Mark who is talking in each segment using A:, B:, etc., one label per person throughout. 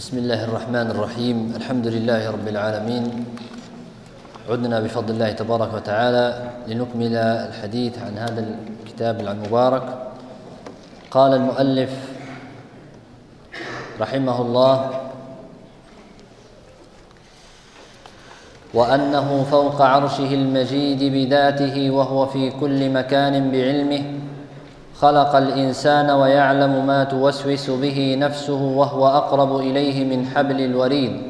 A: بسم الله الرحمن الرحيم الحمد لله رب العالمين عدنا بفضل الله تبارك وتعالى لنكمل الحديث عن هذا الكتاب المبارك قال المؤلف رحمه الله وأنه فوق عرشه المجيد بذاته وهو في كل مكان بعلمه خلق الانسان ويعلم ما توسوس به نفسه وهو اقرب اليه من حبل الوريد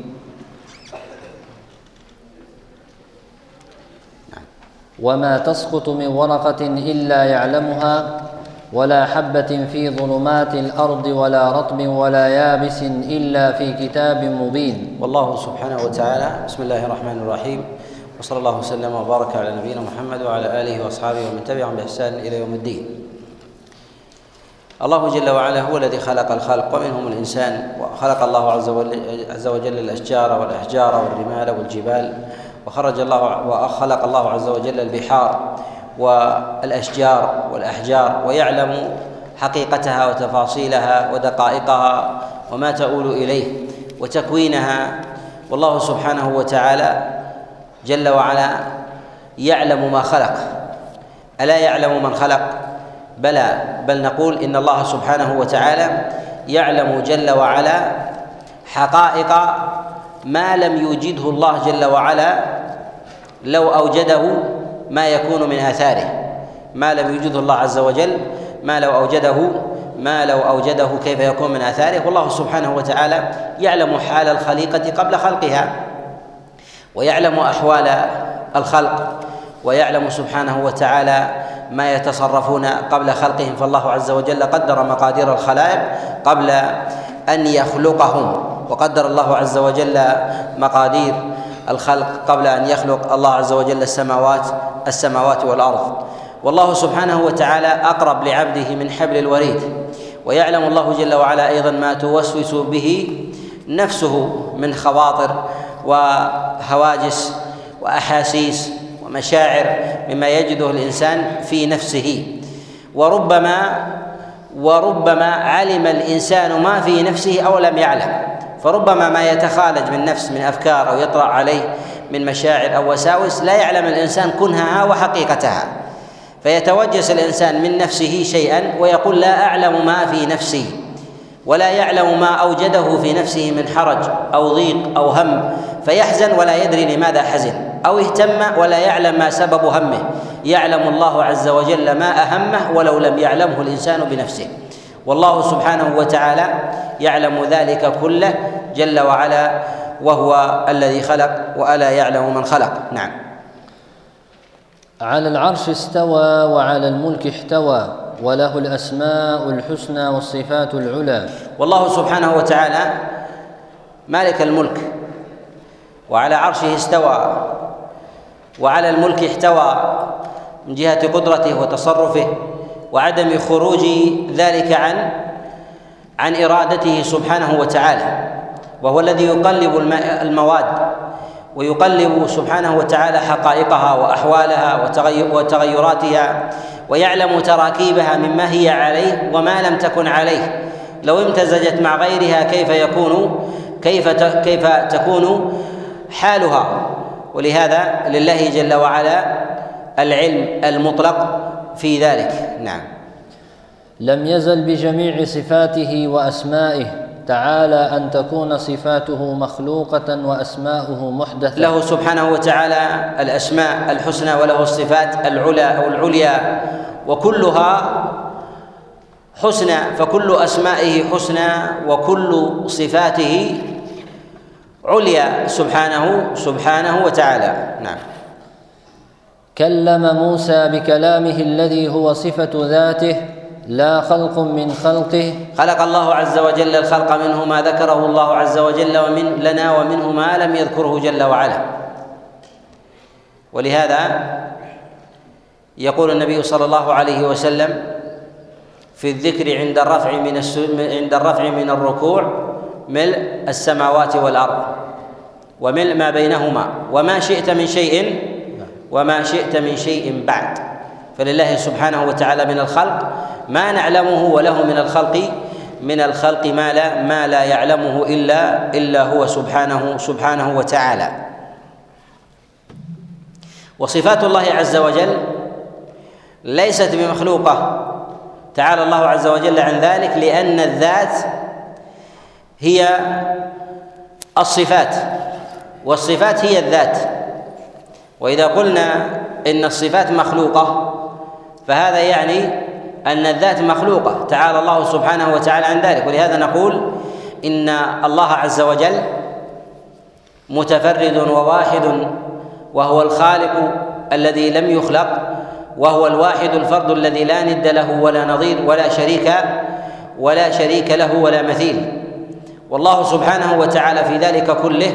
A: وما تسقط من ورقه الا يعلمها ولا حبه في ظلمات الارض ولا رطب ولا يابس الا في كتاب مبين والله سبحانه وتعالى بسم الله الرحمن الرحيم وصلى الله وسلم وبارك على نبينا محمد وعلى اله واصحابه ومن تبعهم باحسان الى يوم الدين الله جل وعلا هو الذي خلق الخلق ومنهم الإنسان وخلق الله عز وجل الأشجار والأحجار والرمال والجبال وخرج الله وخلق الله عز وجل البحار والأشجار والأحجار ويعلم حقيقتها وتفاصيلها ودقائقها وما تؤول إليه وتكوينها والله سبحانه وتعالى جل وعلا يعلم ما خلق ألا يعلم من خلق بلى بل نقول ان الله سبحانه وتعالى يعلم جل وعلا حقائق ما لم يوجده الله جل وعلا لو اوجده ما يكون من اثاره ما لم يوجده الله عز وجل ما لو اوجده ما لو اوجده كيف يكون من اثاره والله سبحانه وتعالى يعلم حال الخليقه قبل خلقها ويعلم احوال الخلق ويعلم سبحانه وتعالى ما يتصرفون قبل خلقهم فالله عز وجل قدر مقادير الخلائق قبل ان يخلقهم وقدر الله عز وجل مقادير الخلق قبل ان يخلق الله عز وجل السماوات السماوات والارض والله سبحانه وتعالى اقرب لعبده من حبل الوريد ويعلم الله جل وعلا ايضا ما توسوس به نفسه من خواطر وهواجس واحاسيس ومشاعر مما يجده الانسان في نفسه وربما وربما علم الانسان ما في نفسه او لم يعلم فربما ما يتخالج من نفس من افكار او يطرا عليه من مشاعر او وساوس لا يعلم الانسان كنهها وحقيقتها فيتوجس الانسان من نفسه شيئا ويقول لا اعلم ما في نفسي ولا يعلم ما اوجده في نفسه من حرج او ضيق او هم فيحزن ولا يدري لماذا حزن أو اهتم ولا يعلم ما سبب همه يعلم الله عز وجل ما أهمه ولو لم يعلمه الإنسان بنفسه والله سبحانه وتعالى يعلم ذلك كله جل وعلا وهو الذي خلق وألا يعلم من خلق نعم على العرش استوى وعلى الملك احتوى وله الأسماء الحسنى والصفات العلى والله سبحانه وتعالى مالك الملك وعلى عرشه استوى وعلى الملك احتوى من جهة قدرته وتصرفه وعدم خروج ذلك عن عن إرادته سبحانه وتعالى وهو الذي يقلب المواد ويقلب سبحانه وتعالى حقائقها واحوالها وتغيراتها ويعلم تراكيبها مما هي عليه وما لم تكن عليه لو امتزجت مع غيرها كيف يكون كيف كيف تكون حالها ولهذا لله جل وعلا العلم المطلق في ذلك نعم لم يزل بجميع صفاته واسمائه تعالى ان تكون صفاته مخلوقه واسماؤه محدثه له سبحانه وتعالى الاسماء الحسنى وله الصفات العلى او العليا وكلها حسنى فكل اسمائه حسنى وكل صفاته عليا سبحانه سبحانه وتعالى نعم كلم موسى بكلامه الذي هو صفة ذاته لا خلق من خلقه خلق الله عز وجل الخلق منه ما ذكره الله عز وجل ومن لنا ومنه ما لم يذكره جل وعلا ولهذا يقول النبي صلى الله عليه وسلم في الذكر عند الرفع من عند الرفع من الركوع ملء السماوات والارض وملء ما بينهما وما شئت من شيء وما شئت من شيء بعد فلله سبحانه وتعالى من الخلق ما نعلمه وله من الخلق من الخلق ما لا ما لا يعلمه الا الا هو سبحانه سبحانه وتعالى وصفات الله عز وجل ليست بمخلوقه تعالى الله عز وجل عن ذلك لان الذات هي الصفات والصفات هي الذات واذا قلنا ان الصفات مخلوقه فهذا يعني ان الذات مخلوقه تعالى الله سبحانه وتعالى عن ذلك ولهذا نقول ان الله عز وجل متفرد وواحد وهو الخالق الذي لم يخلق وهو الواحد الفرد الذي لا ند له ولا نظير ولا شريك ولا شريك له ولا مثيل والله سبحانه وتعالى في ذلك كله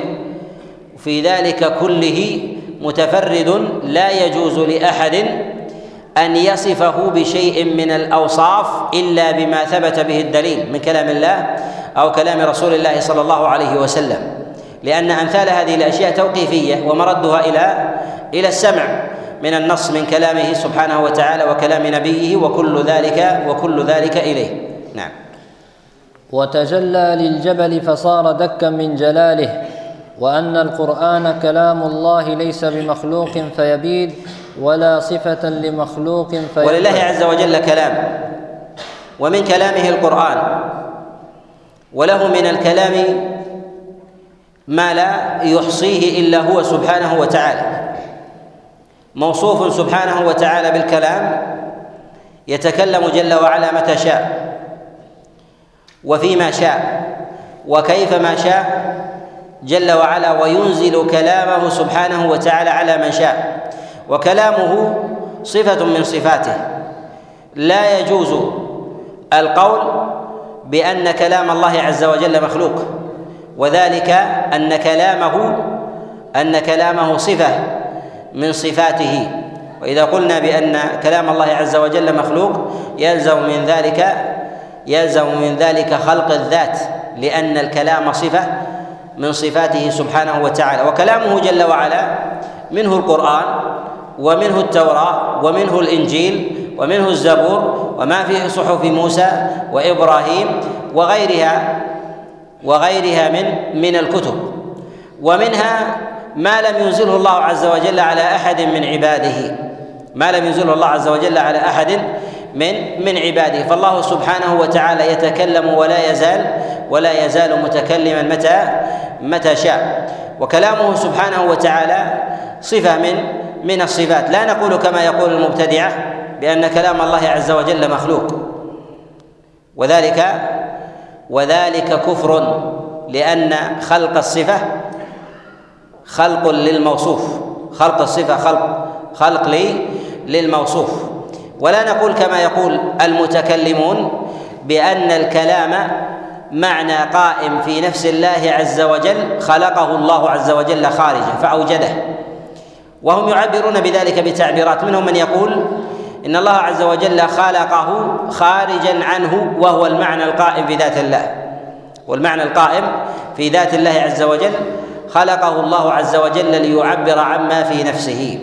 A: في ذلك كله متفرد لا يجوز لاحد ان يصفه بشيء من الاوصاف الا بما ثبت به الدليل من كلام الله او كلام رسول الله صلى الله عليه وسلم لان امثال هذه الاشياء توقيفيه ومردها الى الى السمع من النص من كلامه سبحانه وتعالى وكلام نبيه وكل ذلك وكل ذلك اليه نعم وتجلى للجبل فصار دكا من جلاله وأن القرآن كلام الله ليس بمخلوق فيبيد ولا صفة لمخلوق فيبيد ولله عز وجل كلام ومن كلامه القرآن وله من الكلام ما لا يحصيه إلا هو سبحانه وتعالى موصوف سبحانه وتعالى بالكلام يتكلم جل وعلا متى شاء وفيما شاء وكيفما شاء جل وعلا وينزل كلامه سبحانه وتعالى على من شاء وكلامه صفة من صفاته لا يجوز القول بأن كلام الله عز وجل مخلوق وذلك أن كلامه أن كلامه صفة من صفاته وإذا قلنا بأن كلام الله عز وجل مخلوق يلزم من ذلك يلزم من ذلك خلق الذات لأن الكلام صفة من صفاته سبحانه وتعالى وكلامه جل وعلا منه القرآن ومنه التوراة ومنه الإنجيل ومنه الزبور وما فيه صحف موسى وإبراهيم وغيرها وغيرها من من الكتب ومنها ما لم ينزله الله عز وجل على أحد من عباده ما لم ينزله الله عز وجل على أحد من من عباده فالله سبحانه وتعالى يتكلم ولا يزال ولا يزال متكلما متى متى شاء وكلامه سبحانه وتعالى صفه من من الصفات لا نقول كما يقول المبتدعه بان كلام الله عز وجل مخلوق وذلك وذلك كفر لان خلق الصفه خلق للموصوف خلق الصفه خلق خلق لي للموصوف ولا نقول كما يقول المتكلمون بأن الكلام معنى قائم في نفس الله عز وجل خلقه الله عز وجل خارجه فأوجده وهم يعبرون بذلك بتعبيرات منهم من يقول إن الله عز وجل خلقه خارجا عنه وهو المعنى القائم في ذات الله والمعنى القائم في ذات الله عز وجل خلقه الله عز وجل ليعبر عما في نفسه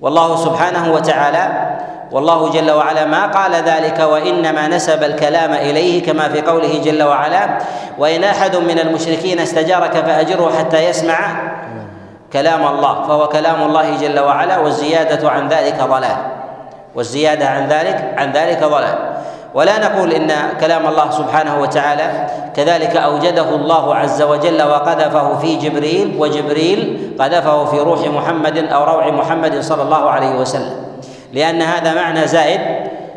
A: والله سبحانه وتعالى والله جل وعلا ما قال ذلك وانما نسب الكلام اليه كما في قوله جل وعلا وان احد من المشركين استجارك فاجره حتى يسمع كلام الله فهو كلام الله جل وعلا والزياده عن ذلك ضلال والزياده عن ذلك عن ذلك ضلال ولا نقول ان كلام الله سبحانه وتعالى كذلك اوجده الله عز وجل وقذفه في جبريل وجبريل قذفه في روح محمد او روع محمد صلى الله عليه وسلم لأن هذا معنى زائد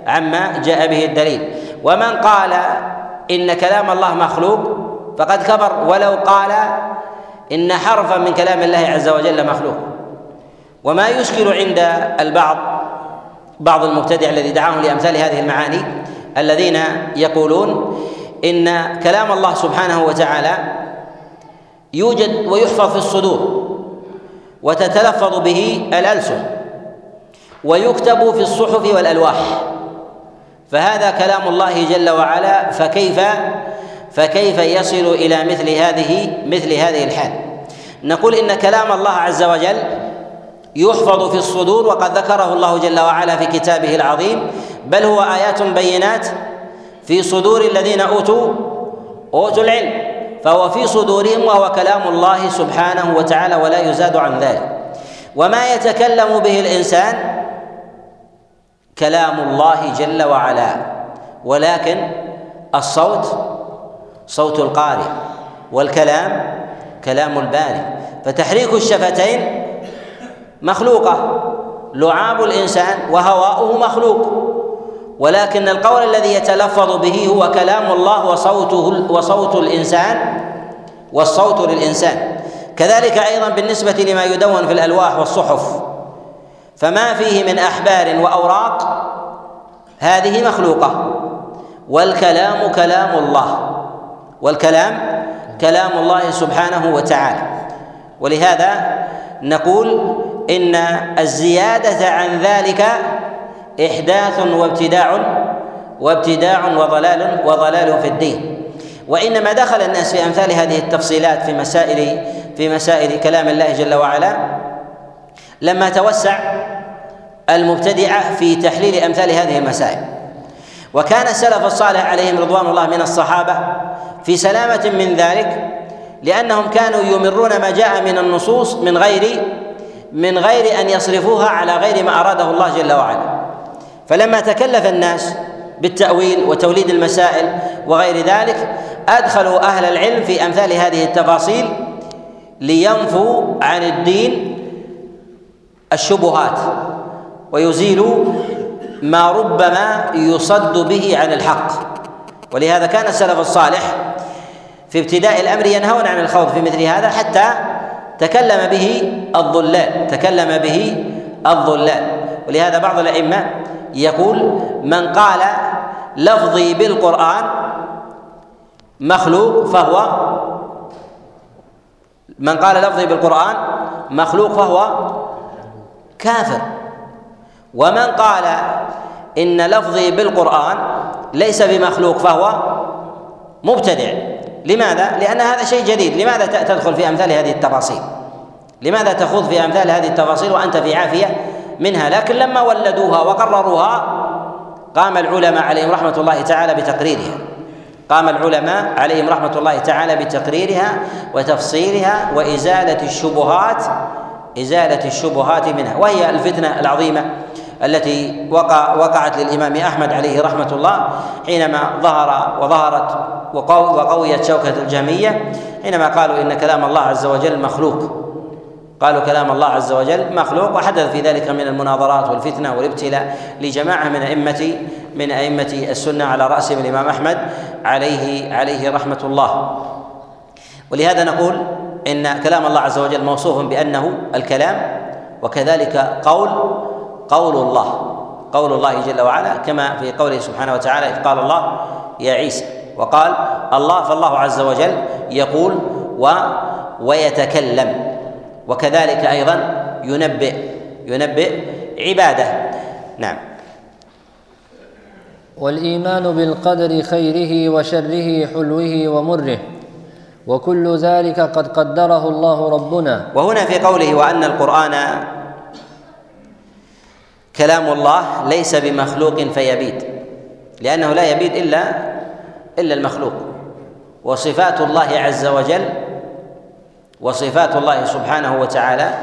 A: عما جاء به الدليل ومن قال إن كلام الله مخلوق فقد كبر ولو قال إن حرفا من كلام الله عز وجل مخلوق وما يشكل عند البعض بعض المبتدع الذي دعاهم لأمثال هذه المعاني الذين يقولون إن كلام الله سبحانه وتعالى يوجد ويحفظ في الصدور وتتلفظ به الألسن ويكتب في الصحف والالواح فهذا كلام الله جل وعلا فكيف فكيف يصل الى مثل هذه مثل هذه الحال نقول ان كلام الله عز وجل يحفظ في الصدور وقد ذكره الله جل وعلا في كتابه العظيم بل هو ايات بينات في صدور الذين اوتوا اوتوا العلم فهو في صدورهم وهو كلام الله سبحانه وتعالى ولا يزاد عن ذلك وما يتكلم به الانسان كلام الله جل وعلا ولكن الصوت صوت القارئ والكلام كلام الباري فتحريك الشفتين مخلوقه لعاب الانسان وهواؤه مخلوق ولكن القول الذي يتلفظ به هو كلام الله وصوته وصوت الانسان والصوت للانسان كذلك ايضا بالنسبه لما يدون في الالواح والصحف فما فيه من احبار واوراق هذه مخلوقه والكلام كلام الله والكلام كلام الله سبحانه وتعالى ولهذا نقول ان الزياده عن ذلك احداث وابتداع وابتداع وضلال وضلال في الدين وانما دخل الناس في امثال هذه التفصيلات في مسائل في مسائل كلام الله جل وعلا لما توسع المبتدعه في تحليل امثال هذه المسائل وكان السلف الصالح عليهم رضوان الله من الصحابه في سلامه من ذلك لانهم كانوا يمرون ما جاء من النصوص من غير من غير ان يصرفوها على غير ما اراده الله جل وعلا فلما تكلف الناس بالتاويل وتوليد المسائل وغير ذلك ادخلوا اهل العلم في امثال هذه التفاصيل لينفوا عن الدين الشبهات ويزيل ما ربما يصد به عن الحق ولهذا كان السلف الصالح في ابتداء الامر ينهون عن الخوض في مثل هذا حتى تكلم به الظلال تكلم به الظلال ولهذا بعض الائمه يقول من قال لفظي بالقران مخلوق فهو من قال لفظي بالقران مخلوق فهو كافر ومن قال ان لفظي بالقران ليس بمخلوق فهو مبتدع لماذا؟ لان هذا شيء جديد لماذا تدخل في امثال هذه التفاصيل؟ لماذا تخوض في امثال هذه التفاصيل وانت في عافيه منها لكن لما ولدوها وقرروها قام العلماء عليهم رحمه الله تعالى بتقريرها قام العلماء عليهم رحمه الله تعالى بتقريرها وتفصيلها وازاله الشبهات ازاله الشبهات منها وهي الفتنه العظيمه التي وقع وقعت للامام احمد عليه رحمه الله حينما ظهر وظهرت وقويت شوكه الجهميه حينما قالوا ان كلام الله عز وجل مخلوق قالوا كلام الله عز وجل مخلوق وحدث في ذلك من المناظرات والفتنه والابتلاء لجماعه من ائمه من ائمه السنه على راسهم الامام احمد عليه عليه رحمه الله ولهذا نقول ان كلام الله عز وجل موصوف بانه الكلام وكذلك قول قول الله قول الله جل وعلا كما في قوله سبحانه وتعالى إذ قال الله يا عيسى وقال الله فالله عز وجل يقول و ويتكلم وكذلك أيضا ينبئ ينبئ عباده نعم والإيمان بالقدر خيره وشره حلوه ومره وكل ذلك قد قدره الله ربنا وهنا في قوله وأن القرآن كلام الله ليس بمخلوق فيبيد لأنه لا يبيد إلا إلا المخلوق وصفات الله عز وجل وصفات الله سبحانه وتعالى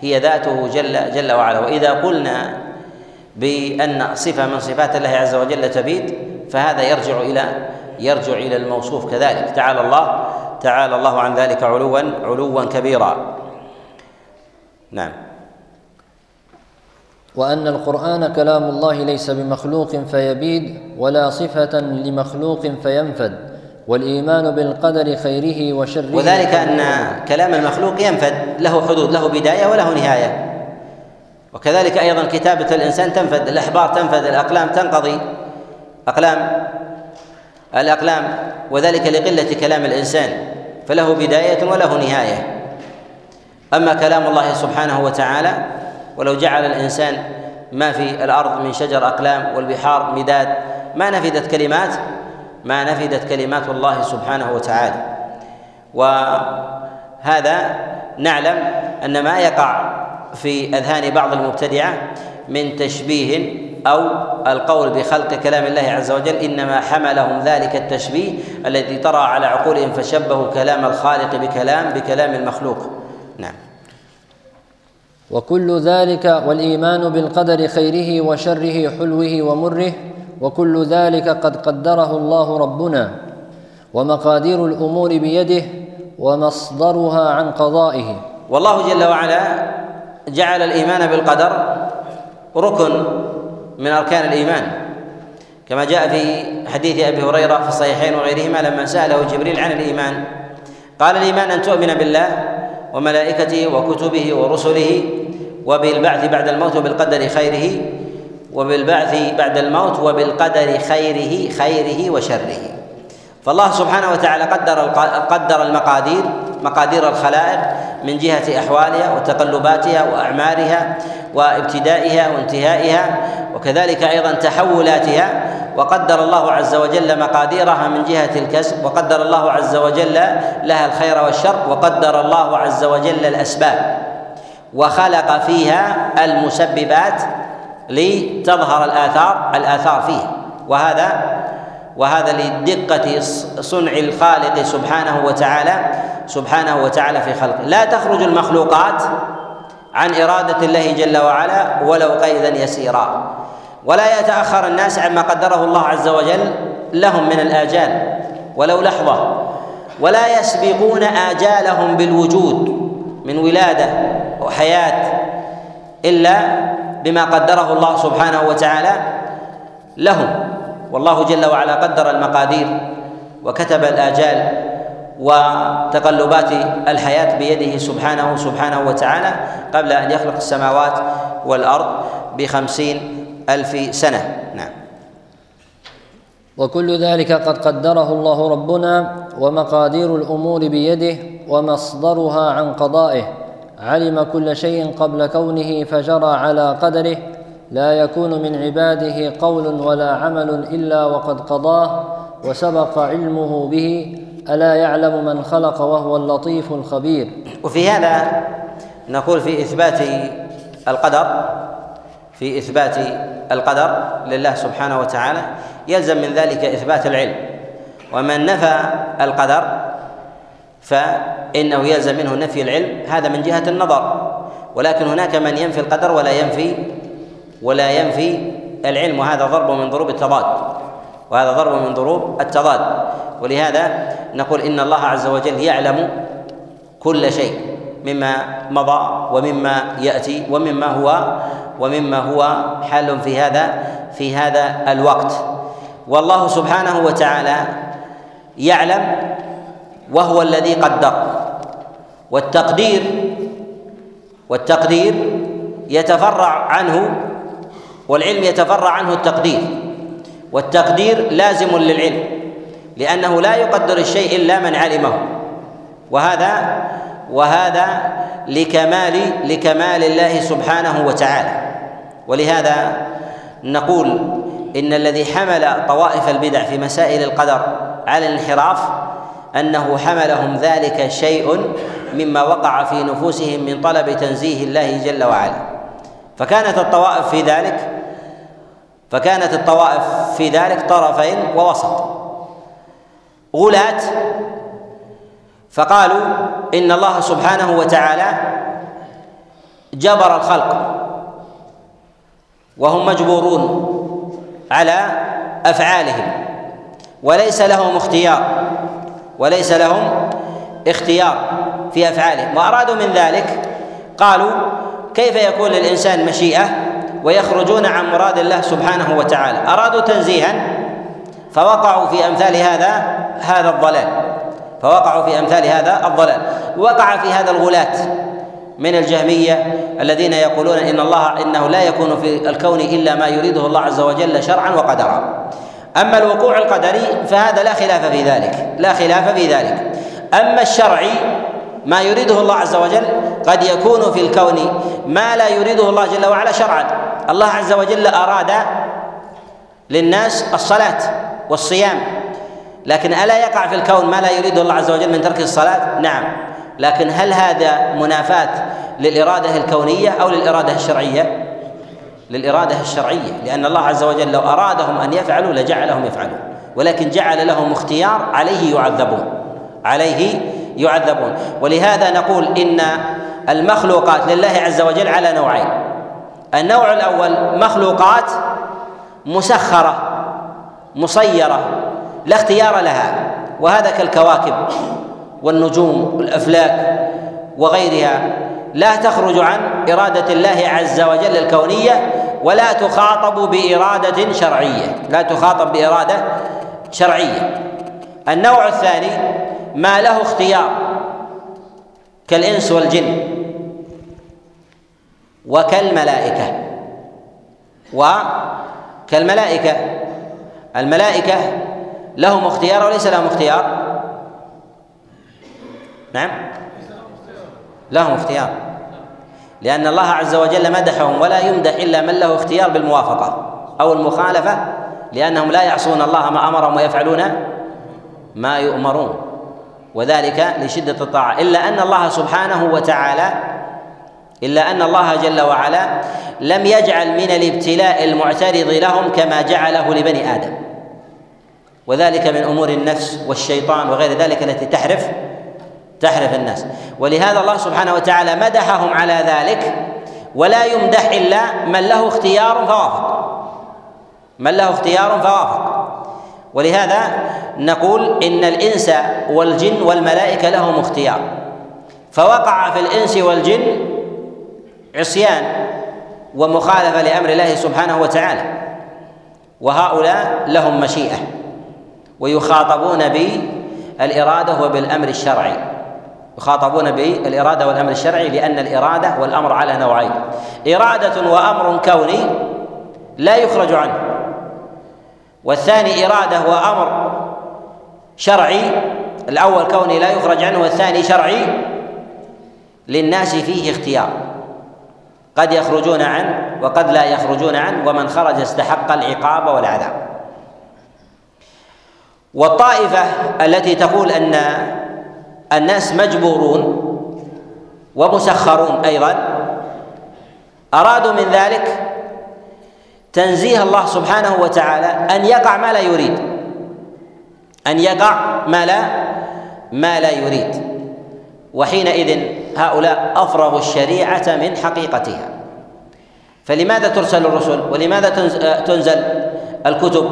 A: هي ذاته جل جل وعلا وإذا قلنا بأن صفة من صفات الله عز وجل تبيد فهذا يرجع إلى يرجع إلى الموصوف كذلك تعالى الله تعالى الله عن ذلك علوا علوا كبيرا نعم وأن القرآن كلام الله ليس بمخلوق فيبيد ولا صفة لمخلوق فينفد والإيمان بالقدر خيره وشره وذلك أن كلام المخلوق ينفد له حدود له بداية وله نهاية وكذلك أيضا كتابة الإنسان تنفد الأحبار تنفد الأقلام تنقضي أقلام الأقلام وذلك لقلة كلام الإنسان فله بداية وله نهاية أما كلام الله سبحانه وتعالى ولو جعل الإنسان ما في الأرض من شجر أقلام والبحار مداد ما نفدت كلمات ما نفدت كلمات الله سبحانه وتعالى وهذا نعلم أن ما يقع في أذهان بعض المبتدعة من تشبيه أو القول بخلق كلام الله عز وجل إنما حملهم ذلك التشبيه الذي طرأ على عقولهم فشبهوا كلام الخالق بكلام بكلام المخلوق نعم وكل ذلك والايمان بالقدر خيره وشره حلوه ومره وكل ذلك قد قدره الله ربنا ومقادير الامور بيده ومصدرها عن قضائه والله جل وعلا جعل الايمان بالقدر ركن من اركان الايمان كما جاء في حديث ابي هريره في الصحيحين وغيرهما لما ساله جبريل عن الايمان قال الايمان ان تؤمن بالله وملائكته وكتبه ورسله وبالبعث بعد الموت وبالقدر خيره وبالبعث بعد الموت وبالقدر خيره خيره وشره فالله سبحانه وتعالى قدر قدر المقادير مقادير الخلائق من جهة أحوالها وتقلباتها وأعمارها وابتدائها وانتهائها وكذلك أيضا تحولاتها وقدر الله عز وجل مقاديرها من جهة الكسب وقدر الله عز وجل لها الخير والشر وقدر الله عز وجل الأسباب وخلق فيها المسببات لتظهر الآثار الآثار فيه وهذا وهذا لدقة صنع الخالق سبحانه وتعالى سبحانه وتعالى في خلقه لا تخرج المخلوقات عن إرادة الله جل وعلا ولو قيدا يسيرا ولا يتأخر الناس عما قدره الله عز وجل لهم من الآجال ولو لحظة ولا يسبقون آجالهم بالوجود من ولادة وحياة إلا بما قدره الله سبحانه وتعالى لهم والله جل وعلا قدر المقادير وكتب الآجال وتقلبات الحياة بيده سبحانه سبحانه وتعالى قبل أن يخلق السماوات والأرض بخمسين ألف سنة نعم وكل ذلك قد قدره الله ربنا ومقادير الأمور بيده ومصدرها عن قضائه علم كل شيء قبل كونه فجرى على قدره لا يكون من عباده قول ولا عمل الا وقد قضاه وسبق علمه به الا يعلم من خلق وهو اللطيف الخبير
B: وفي هذا نقول في اثبات القدر في اثبات القدر لله سبحانه وتعالى يلزم من ذلك اثبات العلم ومن نفى القدر فإنه يلزم منه نفي العلم هذا من جهة النظر ولكن هناك من ينفي القدر ولا ينفي ولا ينفي العلم وهذا ضرب من ضروب التضاد وهذا ضرب من ضروب التضاد ولهذا نقول إن الله عز وجل يعلم كل شيء مما مضى ومما يأتي ومما هو ومما هو حال في هذا في هذا الوقت والله سبحانه وتعالى يعلم وهو الذي قدر والتقدير والتقدير يتفرع عنه والعلم يتفرع عنه التقدير والتقدير لازم للعلم لأنه لا يقدر الشيء إلا من علمه وهذا وهذا لكمال لكمال الله سبحانه وتعالى ولهذا نقول إن الذي حمل طوائف البدع في مسائل القدر على الانحراف انه حملهم ذلك شيء مما وقع في نفوسهم من طلب تنزيه الله جل وعلا فكانت الطوائف في ذلك فكانت الطوائف في ذلك طرفين ووسط غلاة فقالوا ان الله سبحانه وتعالى جبر الخلق وهم مجبورون على افعالهم وليس لهم اختيار وليس لهم اختيار في افعالهم وارادوا من ذلك قالوا كيف يكون للانسان مشيئه ويخرجون عن مراد الله سبحانه وتعالى ارادوا تنزيها فوقعوا في امثال هذا هذا الضلال فوقعوا في امثال هذا الضلال وقع في هذا الغلاة من الجهمية الذين يقولون إن الله إنه لا يكون في الكون إلا ما يريده الله عز وجل شرعا وقدرا أما الوقوع القدري فهذا لا خلاف في ذلك لا خلاف في ذلك أما الشرعي ما يريده الله عز وجل قد يكون في الكون ما لا يريده الله جل وعلا شرعا الله عز وجل أراد للناس الصلاة والصيام لكن ألا يقع في الكون ما لا يريده الله عز وجل من ترك الصلاة نعم لكن هل هذا منافاة للإرادة الكونية أو للإرادة الشرعية للإرادة الشرعية لأن الله عز وجل لو أرادهم أن يفعلوا لجعلهم يفعلون ولكن جعل لهم اختيار عليه يعذبون عليه يعذبون ولهذا نقول إن المخلوقات لله عز وجل على نوعين النوع الأول مخلوقات مسخرة مسيرة لا اختيار لها وهذا كالكواكب والنجوم والأفلاك وغيرها لا تخرج عن إرادة الله عز وجل الكونية ولا تخاطب بإرادة شرعية لا تخاطب بإرادة شرعية النوع الثاني ما له اختيار كالإنس والجن وكالملائكة وكالملائكة الملائكة لهم اختيار وليس لهم اختيار نعم لهم اختيار لأن الله عز وجل مدحهم ولا يمدح إلا من له اختيار بالموافقة أو المخالفة لأنهم لا يعصون الله ما أمرهم ويفعلون ما يؤمرون وذلك لشدة الطاعة إلا أن الله سبحانه وتعالى إلا أن الله جل وعلا لم يجعل من الابتلاء المعترض لهم كما جعله لبني آدم وذلك من أمور النفس والشيطان وغير ذلك التي تحرف تحرف الناس ولهذا الله سبحانه وتعالى مدحهم على ذلك ولا يمدح الا من له اختيار فوافق من له اختيار فوافق ولهذا نقول ان الانس والجن والملائكه لهم اختيار فوقع في الانس والجن عصيان ومخالفه لامر الله سبحانه وتعالى وهؤلاء لهم مشيئه ويخاطبون بالاراده وبالامر الشرعي يخاطبون بالإرادة والأمر الشرعي لأن الإرادة والأمر على نوعين إرادة وأمر كوني لا يخرج عنه والثاني إرادة وأمر شرعي الأول كوني لا يخرج عنه والثاني شرعي للناس فيه اختيار قد يخرجون عنه وقد لا يخرجون عنه ومن خرج استحق العقاب والعذاب والطائفة التي تقول أن الناس مجبورون ومسخرون ايضا ارادوا من ذلك تنزيه الله سبحانه وتعالى ان يقع ما لا يريد ان يقع ما لا ما لا يريد وحينئذ هؤلاء افرغوا الشريعه من حقيقتها فلماذا ترسل الرسل ولماذا آه، تنزل الكتب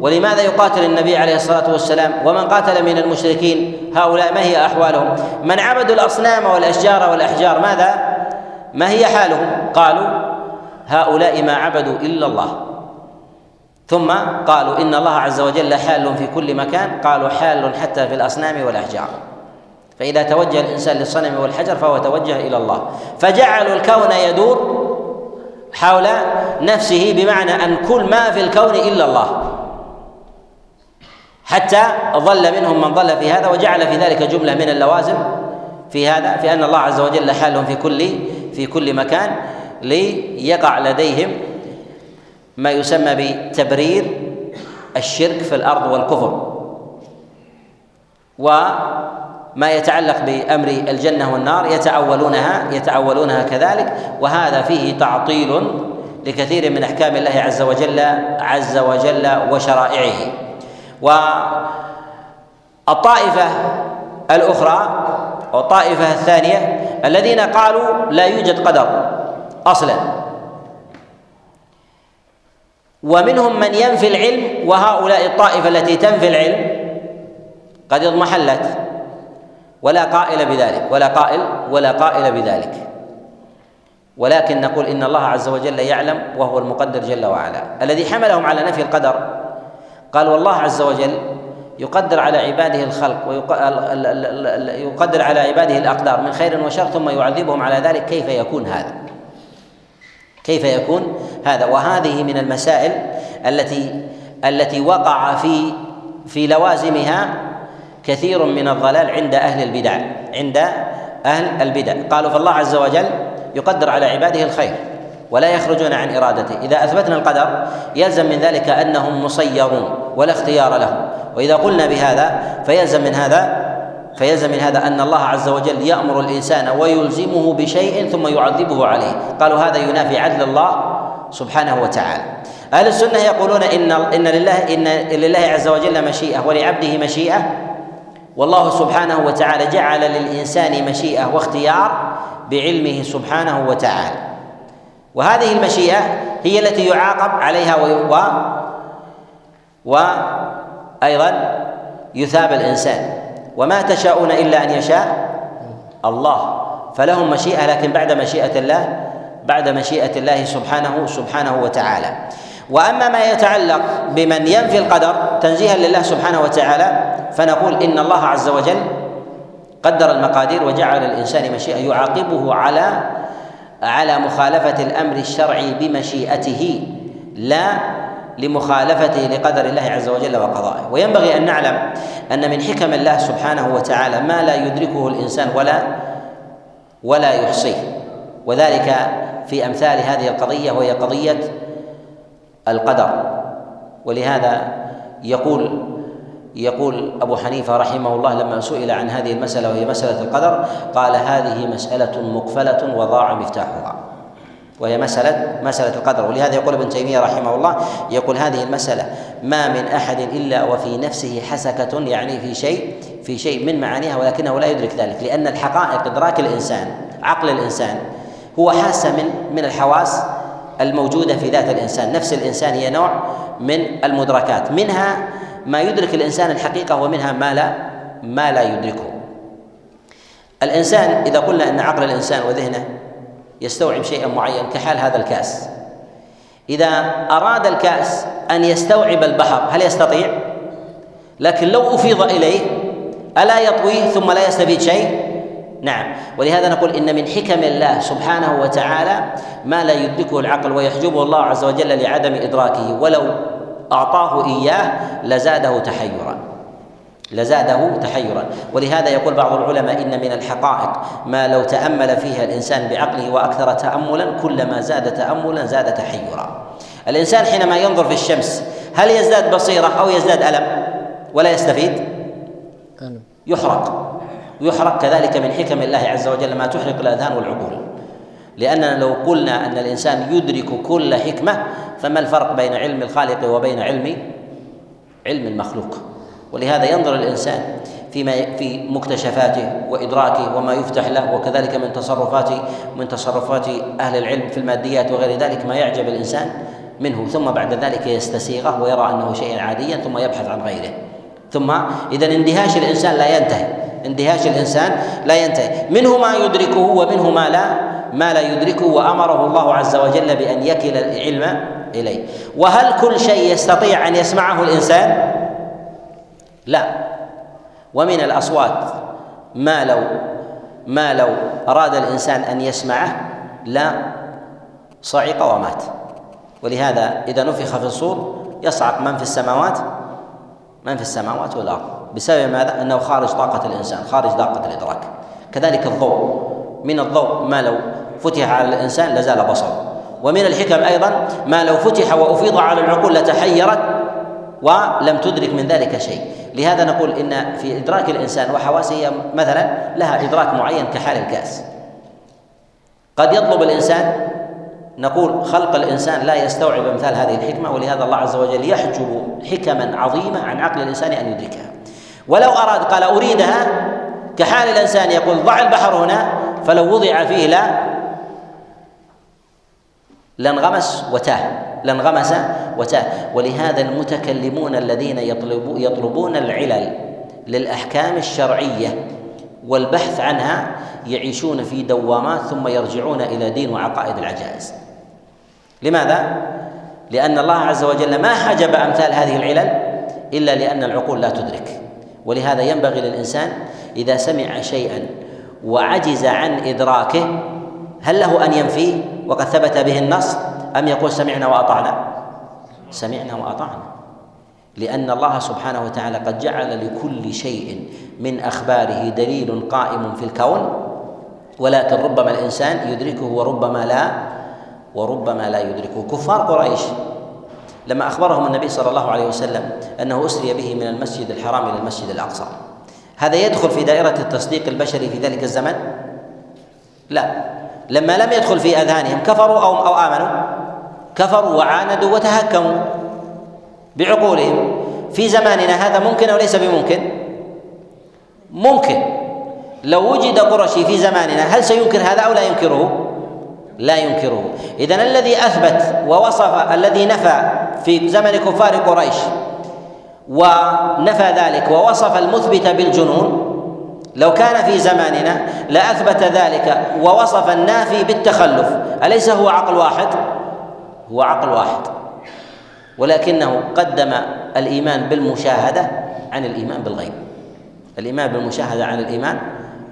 B: ولماذا يقاتل النبي عليه الصلاه والسلام ومن قاتل من المشركين هؤلاء ما هي احوالهم من عبدوا الاصنام والاشجار والاحجار ماذا ما هي حالهم قالوا هؤلاء ما عبدوا الا الله ثم قالوا ان الله عز وجل حال في كل مكان قالوا حال حتى في الاصنام والاحجار فاذا توجه الانسان للصنم والحجر فهو توجه الى الله فجعلوا الكون يدور حول نفسه بمعنى ان كل ما في الكون الا الله حتى ظل منهم من ظل في هذا وجعل في ذلك جمله من اللوازم في هذا في ان الله عز وجل حالهم في كل في كل مكان ليقع لديهم ما يسمى بتبرير الشرك في الارض والكفر ما يتعلق بامر الجنه والنار يتاولونها يتاولونها كذلك وهذا فيه تعطيل لكثير من احكام الله عز وجل عز وجل وشرائعه والطائفه الاخرى او الطائفه الثانيه الذين قالوا لا يوجد قدر اصلا ومنهم من ينفي العلم وهؤلاء الطائفه التي تنفي العلم قد اضمحلت ولا قائل بذلك ولا قائل ولا قائل بذلك ولكن نقول ان الله عز وجل يعلم وهو المقدر جل وعلا الذي حملهم على نفي القدر قال والله عز وجل يقدر على عباده الخلق ويقدر على عباده الاقدار من خير وشر ثم يعذبهم على ذلك كيف يكون هذا كيف يكون هذا وهذه من المسائل التي التي وقع في في لوازمها كثير من الضلال عند اهل البدع عند اهل البدع قالوا فالله عز وجل يقدر على عباده الخير ولا يخرجون عن ارادته اذا اثبتنا القدر يلزم من ذلك انهم مسيرون ولا اختيار لهم واذا قلنا بهذا فيلزم من هذا فيلزم من هذا ان الله عز وجل يامر الانسان ويلزمه بشيء ثم يعذبه عليه قالوا هذا ينافي عدل الله سبحانه وتعالى اهل السنه يقولون ان ان لله ان لله عز وجل مشيئه ولعبده مشيئه والله سبحانه وتعالى جعل للانسان مشيئه واختيار بعلمه سبحانه وتعالى وهذه المشيئه هي التي يعاقب عليها و وايضا يثاب الانسان وما تشاءون الا ان يشاء الله فلهم مشيئه لكن بعد مشيئه الله بعد مشيئه الله سبحانه سبحانه وتعالى واما ما يتعلق بمن ينفي القدر تنزيها لله سبحانه وتعالى فنقول ان الله عز وجل قدر المقادير وجعل الانسان مشيئه يعاقبه على على مخالفه الامر الشرعي بمشيئته لا لمخالفته لقدر الله عز وجل وقضائه وينبغي ان نعلم ان من حكم الله سبحانه وتعالى ما لا يدركه الانسان ولا ولا يحصيه وذلك في امثال هذه القضيه وهي قضيه القدر ولهذا يقول يقول أبو حنيفة رحمه الله لما سئل عن هذه المسألة وهي مسألة القدر قال هذه مسألة مقفلة وضاع مفتاحها وهي مسألة مسألة القدر ولهذا يقول ابن تيمية رحمه الله يقول هذه المسألة ما من أحد إلا وفي نفسه حسكة يعني في شيء في شيء من معانيها ولكنه لا يدرك ذلك لأن الحقائق إدراك الإنسان عقل الإنسان هو حاسة من من الحواس الموجوده في ذات الانسان نفس الانسان هي نوع من المدركات منها ما يدرك الانسان الحقيقه ومنها ما لا ما لا يدركه الانسان اذا قلنا ان عقل الانسان وذهنه يستوعب شيئا معين كحال هذا الكاس اذا اراد الكاس ان يستوعب البحر هل يستطيع لكن لو افيض اليه الا يطويه ثم لا يستفيد شيء نعم ولهذا نقول ان من حكم الله سبحانه وتعالى ما لا يدركه العقل ويحجبه الله عز وجل لعدم ادراكه ولو اعطاه اياه لزاده تحيرا لزاده تحيرا ولهذا يقول بعض العلماء ان من الحقائق ما لو تامل فيها الانسان بعقله واكثر تاملا كلما زاد تاملا زاد تحيرا الانسان حينما ينظر في الشمس هل يزداد بصيره او يزداد الم ولا يستفيد يحرق يحرق كذلك من حكم الله عز وجل ما تحرق الاذهان والعقول لاننا لو قلنا ان الانسان يدرك كل حكمه فما الفرق بين علم الخالق وبين علم علم المخلوق ولهذا ينظر الانسان فيما في مكتشفاته وادراكه وما يفتح له وكذلك من تصرفات من تصرفات اهل العلم في الماديات وغير ذلك ما يعجب الانسان منه ثم بعد ذلك يستسيغه ويرى انه شيئا عاديا ثم يبحث عن غيره ثم اذا اندهاش الانسان لا ينتهي اندهاش الانسان لا ينتهي منه ما يدركه ومنه ما لا ما لا يدركه وامره الله عز وجل بان يكل العلم اليه وهل كل شيء يستطيع ان يسمعه الانسان لا ومن الاصوات ما لو ما لو اراد الانسان ان يسمعه لا صعق ومات ولهذا اذا نفخ في الصور يصعق من في السماوات من في السماوات والارض بسبب ماذا؟ أنه خارج طاقة الإنسان خارج طاقة الإدراك كذلك الضوء من الضوء ما لو فتح على الإنسان لزال بصره ومن الحكم أيضا ما لو فتح وأفيض على العقول لتحيرت ولم تدرك من ذلك شيء لهذا نقول إن في إدراك الإنسان وحواسه مثلا لها إدراك معين كحال الكأس قد يطلب الإنسان نقول خلق الإنسان لا يستوعب أمثال هذه الحكمة ولهذا الله عز وجل يحجب حكما عظيمة عن عقل الإنسان أن يدركها ولو أراد قال أريدها كحال الإنسان يقول ضع البحر هنا فلو وضع فيه لا لانغمس وتاه لانغمس وتاه ولهذا المتكلمون الذين يطلب يطلبون العلل للأحكام الشرعية والبحث عنها يعيشون في دوامات ثم يرجعون إلى دين وعقائد العجائز لماذا؟ لأن الله عز وجل ما حجب أمثال هذه العلل إلا لأن العقول لا تدرك ولهذا ينبغي للإنسان إذا سمع شيئا وعجز عن إدراكه هل له أن ينفيه وقد ثبت به النص أم يقول سمعنا وأطعنا سمعنا وأطعنا لأن الله سبحانه وتعالى قد جعل لكل شيء من أخباره دليل قائم في الكون ولكن ربما الإنسان يدركه وربما لا وربما لا يدركه كفار قريش لما اخبرهم النبي صلى الله عليه وسلم انه اسري به من المسجد الحرام الى المسجد الاقصى هذا يدخل في دائره التصديق البشري في ذلك الزمن لا لما لم يدخل في اذهانهم كفروا او او امنوا كفروا وعاندوا وتهكموا بعقولهم في زماننا هذا ممكن او ليس بممكن ممكن لو وجد قرشي في زماننا هل سينكر هذا او لا ينكره لا ينكره اذا الذي اثبت ووصف الذي نفى في زمن كفار قريش ونفى ذلك ووصف المثبت بالجنون لو كان في زماننا لاثبت ذلك ووصف النافي بالتخلف اليس هو عقل واحد هو عقل واحد ولكنه قدم الايمان بالمشاهده عن الايمان بالغيب الايمان بالمشاهده عن الايمان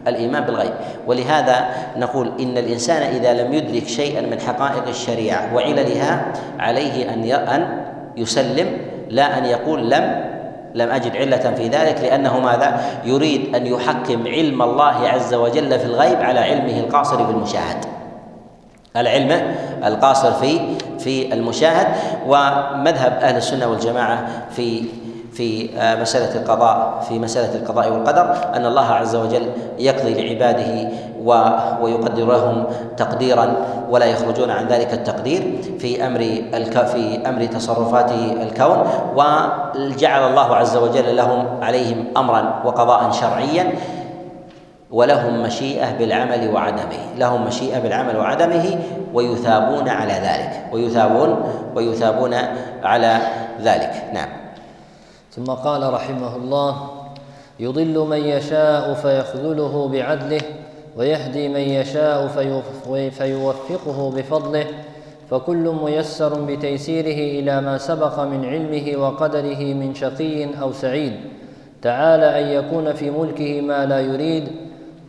B: الإيمان بالغيب ولهذا نقول إن الإنسان إذا لم يدرك شيئا من حقائق الشريعة وعللها عليه أن أن يسلم لا أن يقول لم لم أجد علة في ذلك لأنه ماذا يريد أن يحكم علم الله عز وجل في الغيب على علمه القاصر بالمشاهد العلم على علمه القاصر في في المشاهد ومذهب أهل السنة والجماعة في في آه، مسألة القضاء في مسألة القضاء والقدر أن الله عز وجل يقضي لعباده ويقدر لهم تقديرا ولا يخرجون عن ذلك التقدير في أمر في أمر تصرفات الكون وجعل الله عز وجل لهم عليهم أمرا وقضاء شرعيا ولهم مشيئة بالعمل وعدمه لهم مشيئة بالعمل وعدمه ويثابون على ذلك ويثابون ويثابون على ذلك نعم
C: ثم قال رحمه الله يضل من يشاء فيخذله بعدله ويهدي من يشاء فيوفقه بفضله فكل ميسر بتيسيره الى ما سبق من علمه وقدره من شقي او سعيد تعالى ان يكون في ملكه ما لا يريد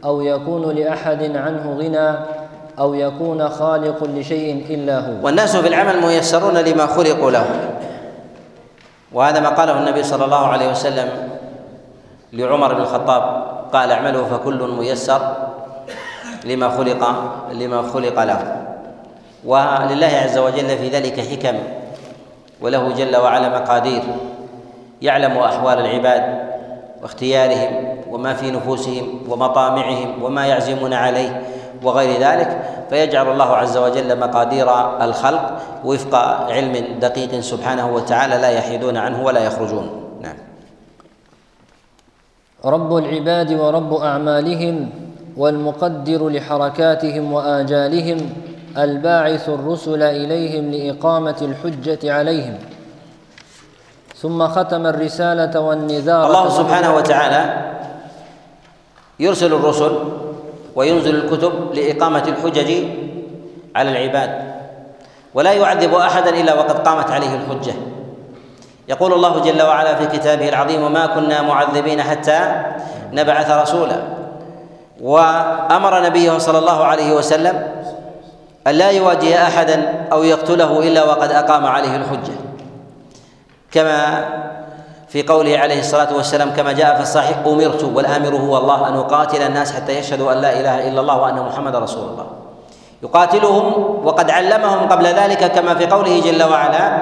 C: او يكون لاحد عنه غنى او يكون خالق لشيء الا هو
B: والناس في العمل ميسرون لما خلقوا له وهذا ما قاله النبي صلى الله عليه وسلم لعمر بن الخطاب قال اعمله فكل ميسر لما خلق لما خلق له ولله عز وجل في ذلك حكم وله جل وعلا مقادير يعلم احوال العباد واختيارهم وما في نفوسهم ومطامعهم وما يعزمون عليه وغير ذلك فيجعل الله عز وجل مقادير الخلق وفق علم دقيق سبحانه وتعالى لا يحيدون عنه ولا يخرجون نعم
C: رب العباد ورب أعمالهم والمقدر لحركاتهم وآجالهم الباعث الرسل إليهم لإقامة الحجة عليهم ثم ختم الرسالة والنذار
B: الله سبحانه وتعالى يرسل الرسل وينزل الكتب لإقامة الحجج على العباد ولا يعذب أحدا إلا وقد قامت عليه الحجة يقول الله جل وعلا في كتابه العظيم وما كنا معذبين حتى نبعث رسولا وأمر نبيه صلى الله عليه وسلم أن لا يواجه أحدا أو يقتله إلا وقد أقام عليه الحجة كما في قوله عليه الصلاة والسلام كما جاء في الصحيح أمرت والآمر هو الله أن أقاتل الناس حتى يشهدوا أن لا إله إلا الله وأن محمد رسول الله يقاتلهم وقد علمهم قبل ذلك كما في قوله جل وعلا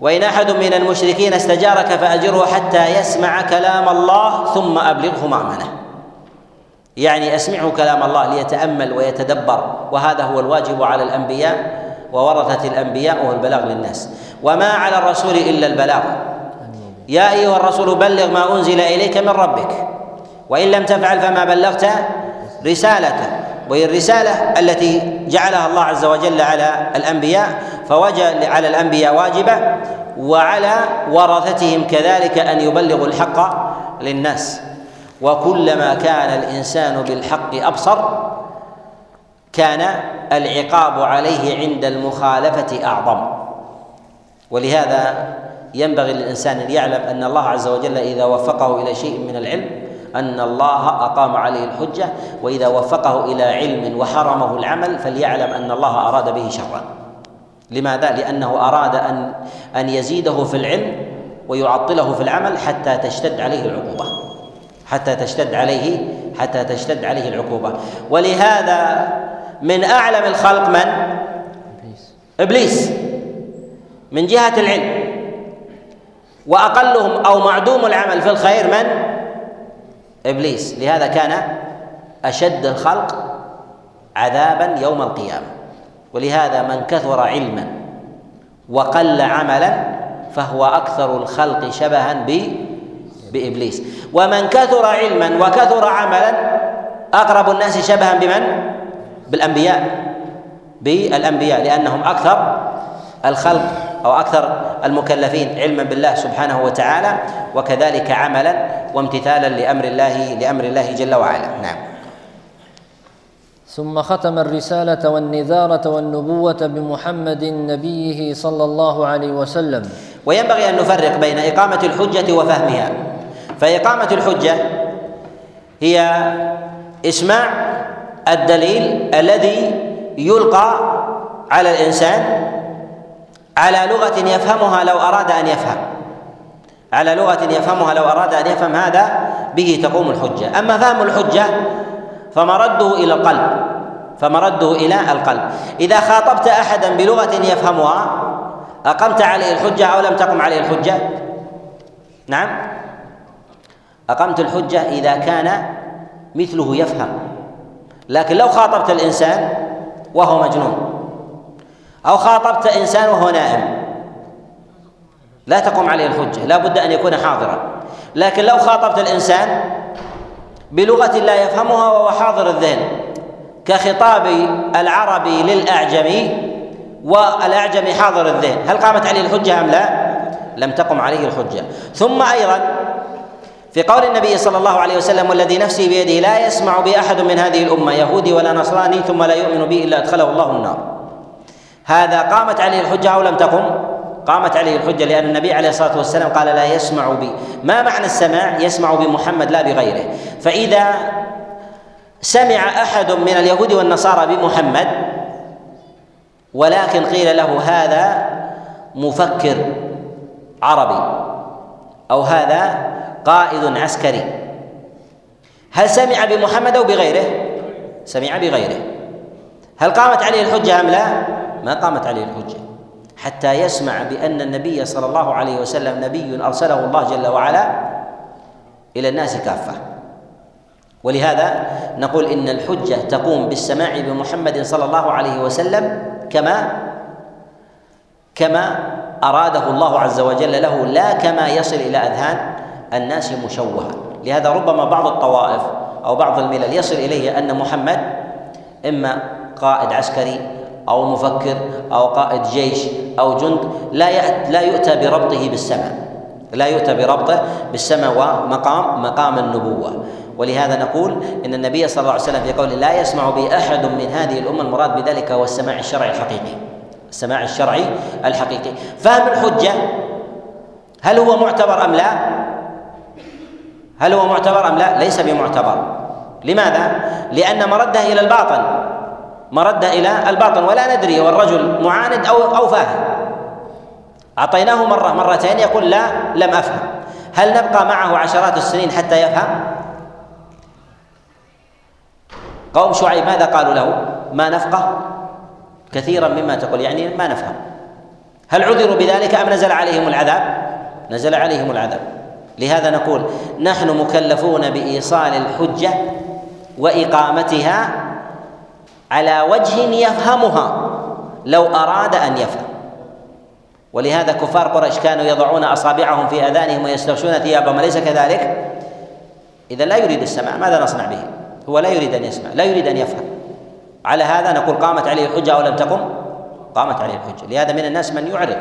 B: وإن أحد من المشركين استجارك فأجره حتى يسمع كلام الله ثم أبلغه مأمنه يعني أسمعه كلام الله ليتأمل ويتدبر وهذا هو الواجب على الأنبياء وورثة الأنبياء وهو البلاغ للناس وما على الرسول إلا البلاغ يا ايها الرسول بلغ ما انزل اليك من ربك وان لم تفعل فما بلغت رسالته وهي الرساله التي جعلها الله عز وجل على الانبياء فوجب على الانبياء واجبه وعلى ورثتهم كذلك ان يبلغوا الحق للناس وكلما كان الانسان بالحق ابصر كان العقاب عليه عند المخالفه اعظم ولهذا ينبغي للإنسان أن يعلم أن الله عز وجل إذا وفقه إلى شيء من العلم أن الله أقام عليه الحجة وإذا وفقه إلى علم وحرمه العمل فليعلم أن الله أراد به شرا لماذا؟ لأنه أراد أن أن يزيده في العلم ويعطله في العمل حتى تشتد عليه العقوبة حتى تشتد عليه حتى تشتد عليه العقوبة ولهذا من أعلم الخلق من؟ إبليس إبليس من جهة العلم واقلهم او معدوم العمل في الخير من ابليس لهذا كان اشد الخلق عذابا يوم القيامه ولهذا من كثر علما وقل عملا فهو اكثر الخلق شبها بابليس ومن كثر علما وكثر عملا اقرب الناس شبها بمن بالانبياء بالانبياء لانهم اكثر الخلق او اكثر المكلفين علما بالله سبحانه وتعالى وكذلك عملا وامتثالا لامر الله لامر الله جل وعلا نعم
C: ثم ختم الرساله والنذاره والنبوه بمحمد نبيه صلى الله عليه وسلم
B: وينبغي ان نفرق بين اقامه الحجه وفهمها فاقامه الحجه هي اسماع الدليل الذي يلقى على الانسان على لغة يفهمها لو أراد أن يفهم على لغة يفهمها لو أراد أن يفهم هذا به تقوم الحجة أما فهم الحجة فمرده إلى القلب فمرده إلى القلب إذا خاطبت أحدا بلغة يفهمها أقمت عليه الحجة أو لم تقم عليه الحجة نعم أقمت الحجة إذا كان مثله يفهم لكن لو خاطبت الإنسان وهو مجنون أو خاطبت إنسان وهو نائم لا تقوم عليه الحجة لا بد أن يكون حاضرا لكن لو خاطبت الإنسان بلغة لا يفهمها وهو حاضر الذهن كخطاب العربي للأعجمي والأعجمي حاضر الذهن هل قامت عليه الحجة أم لا؟ لم تقم عليه الحجة ثم أيضا في قول النبي صلى الله عليه وسلم والذي نفسي بيده لا يسمع بأحد من هذه الأمة يهودي ولا نصراني ثم لا يؤمن بي إلا أدخله الله النار هذا قامت عليه الحجة أو لم تقم قامت عليه الحجة لأن النبي عليه الصلاة والسلام قال لا يسمع بي ما معنى السماع يسمع بمحمد لا بغيره فإذا سمع أحد من اليهود والنصارى بمحمد ولكن قيل له هذا مفكر عربي أو هذا قائد عسكري هل سمع بمحمد أو بغيره سمع بغيره هل قامت عليه الحجة أم لا ما قامت عليه الحجه حتى يسمع بان النبي صلى الله عليه وسلم نبي ارسله الله جل وعلا الى الناس كافه ولهذا نقول ان الحجه تقوم بالسماع بمحمد صلى الله عليه وسلم كما كما اراده الله عز وجل له لا كما يصل الى اذهان الناس مشوها لهذا ربما بعض الطوائف او بعض الملل يصل اليه ان محمد اما قائد عسكري أو مفكر أو قائد جيش أو جند لا لا يؤتى بربطه بالسماء لا يؤتى بربطه بالسماء ومقام مقام النبوة ولهذا نقول ان النبي صلى الله عليه وسلم في قوله لا يسمع به احد من هذه الامه المراد بذلك هو السماع الشرعي الحقيقي السماع الشرعي الحقيقي فهم الحجه هل هو معتبر ام لا هل هو معتبر ام لا ليس بمعتبر لماذا لان مرده الى الباطل مرد الى الباطن ولا ندري هو الرجل معاند او او فاهم اعطيناه مره مرتين يقول لا لم افهم هل نبقى معه عشرات السنين حتى يفهم قوم شعيب ماذا قالوا له ما نفقه كثيرا مما تقول يعني ما نفهم هل عذروا بذلك ام نزل عليهم العذاب نزل عليهم العذاب لهذا نقول نحن مكلفون بايصال الحجه واقامتها على وجه يفهمها لو أراد أن يفهم ولهذا كفار قريش كانوا يضعون أصابعهم في آذانهم ويستغشون ثيابهم أليس كذلك؟ إذا لا يريد السماع ماذا نصنع به؟ هو لا يريد أن يسمع لا يريد أن يفهم على هذا نقول قامت عليه الحجة أو لم تقم قامت عليه الحجة لهذا من الناس من يعرض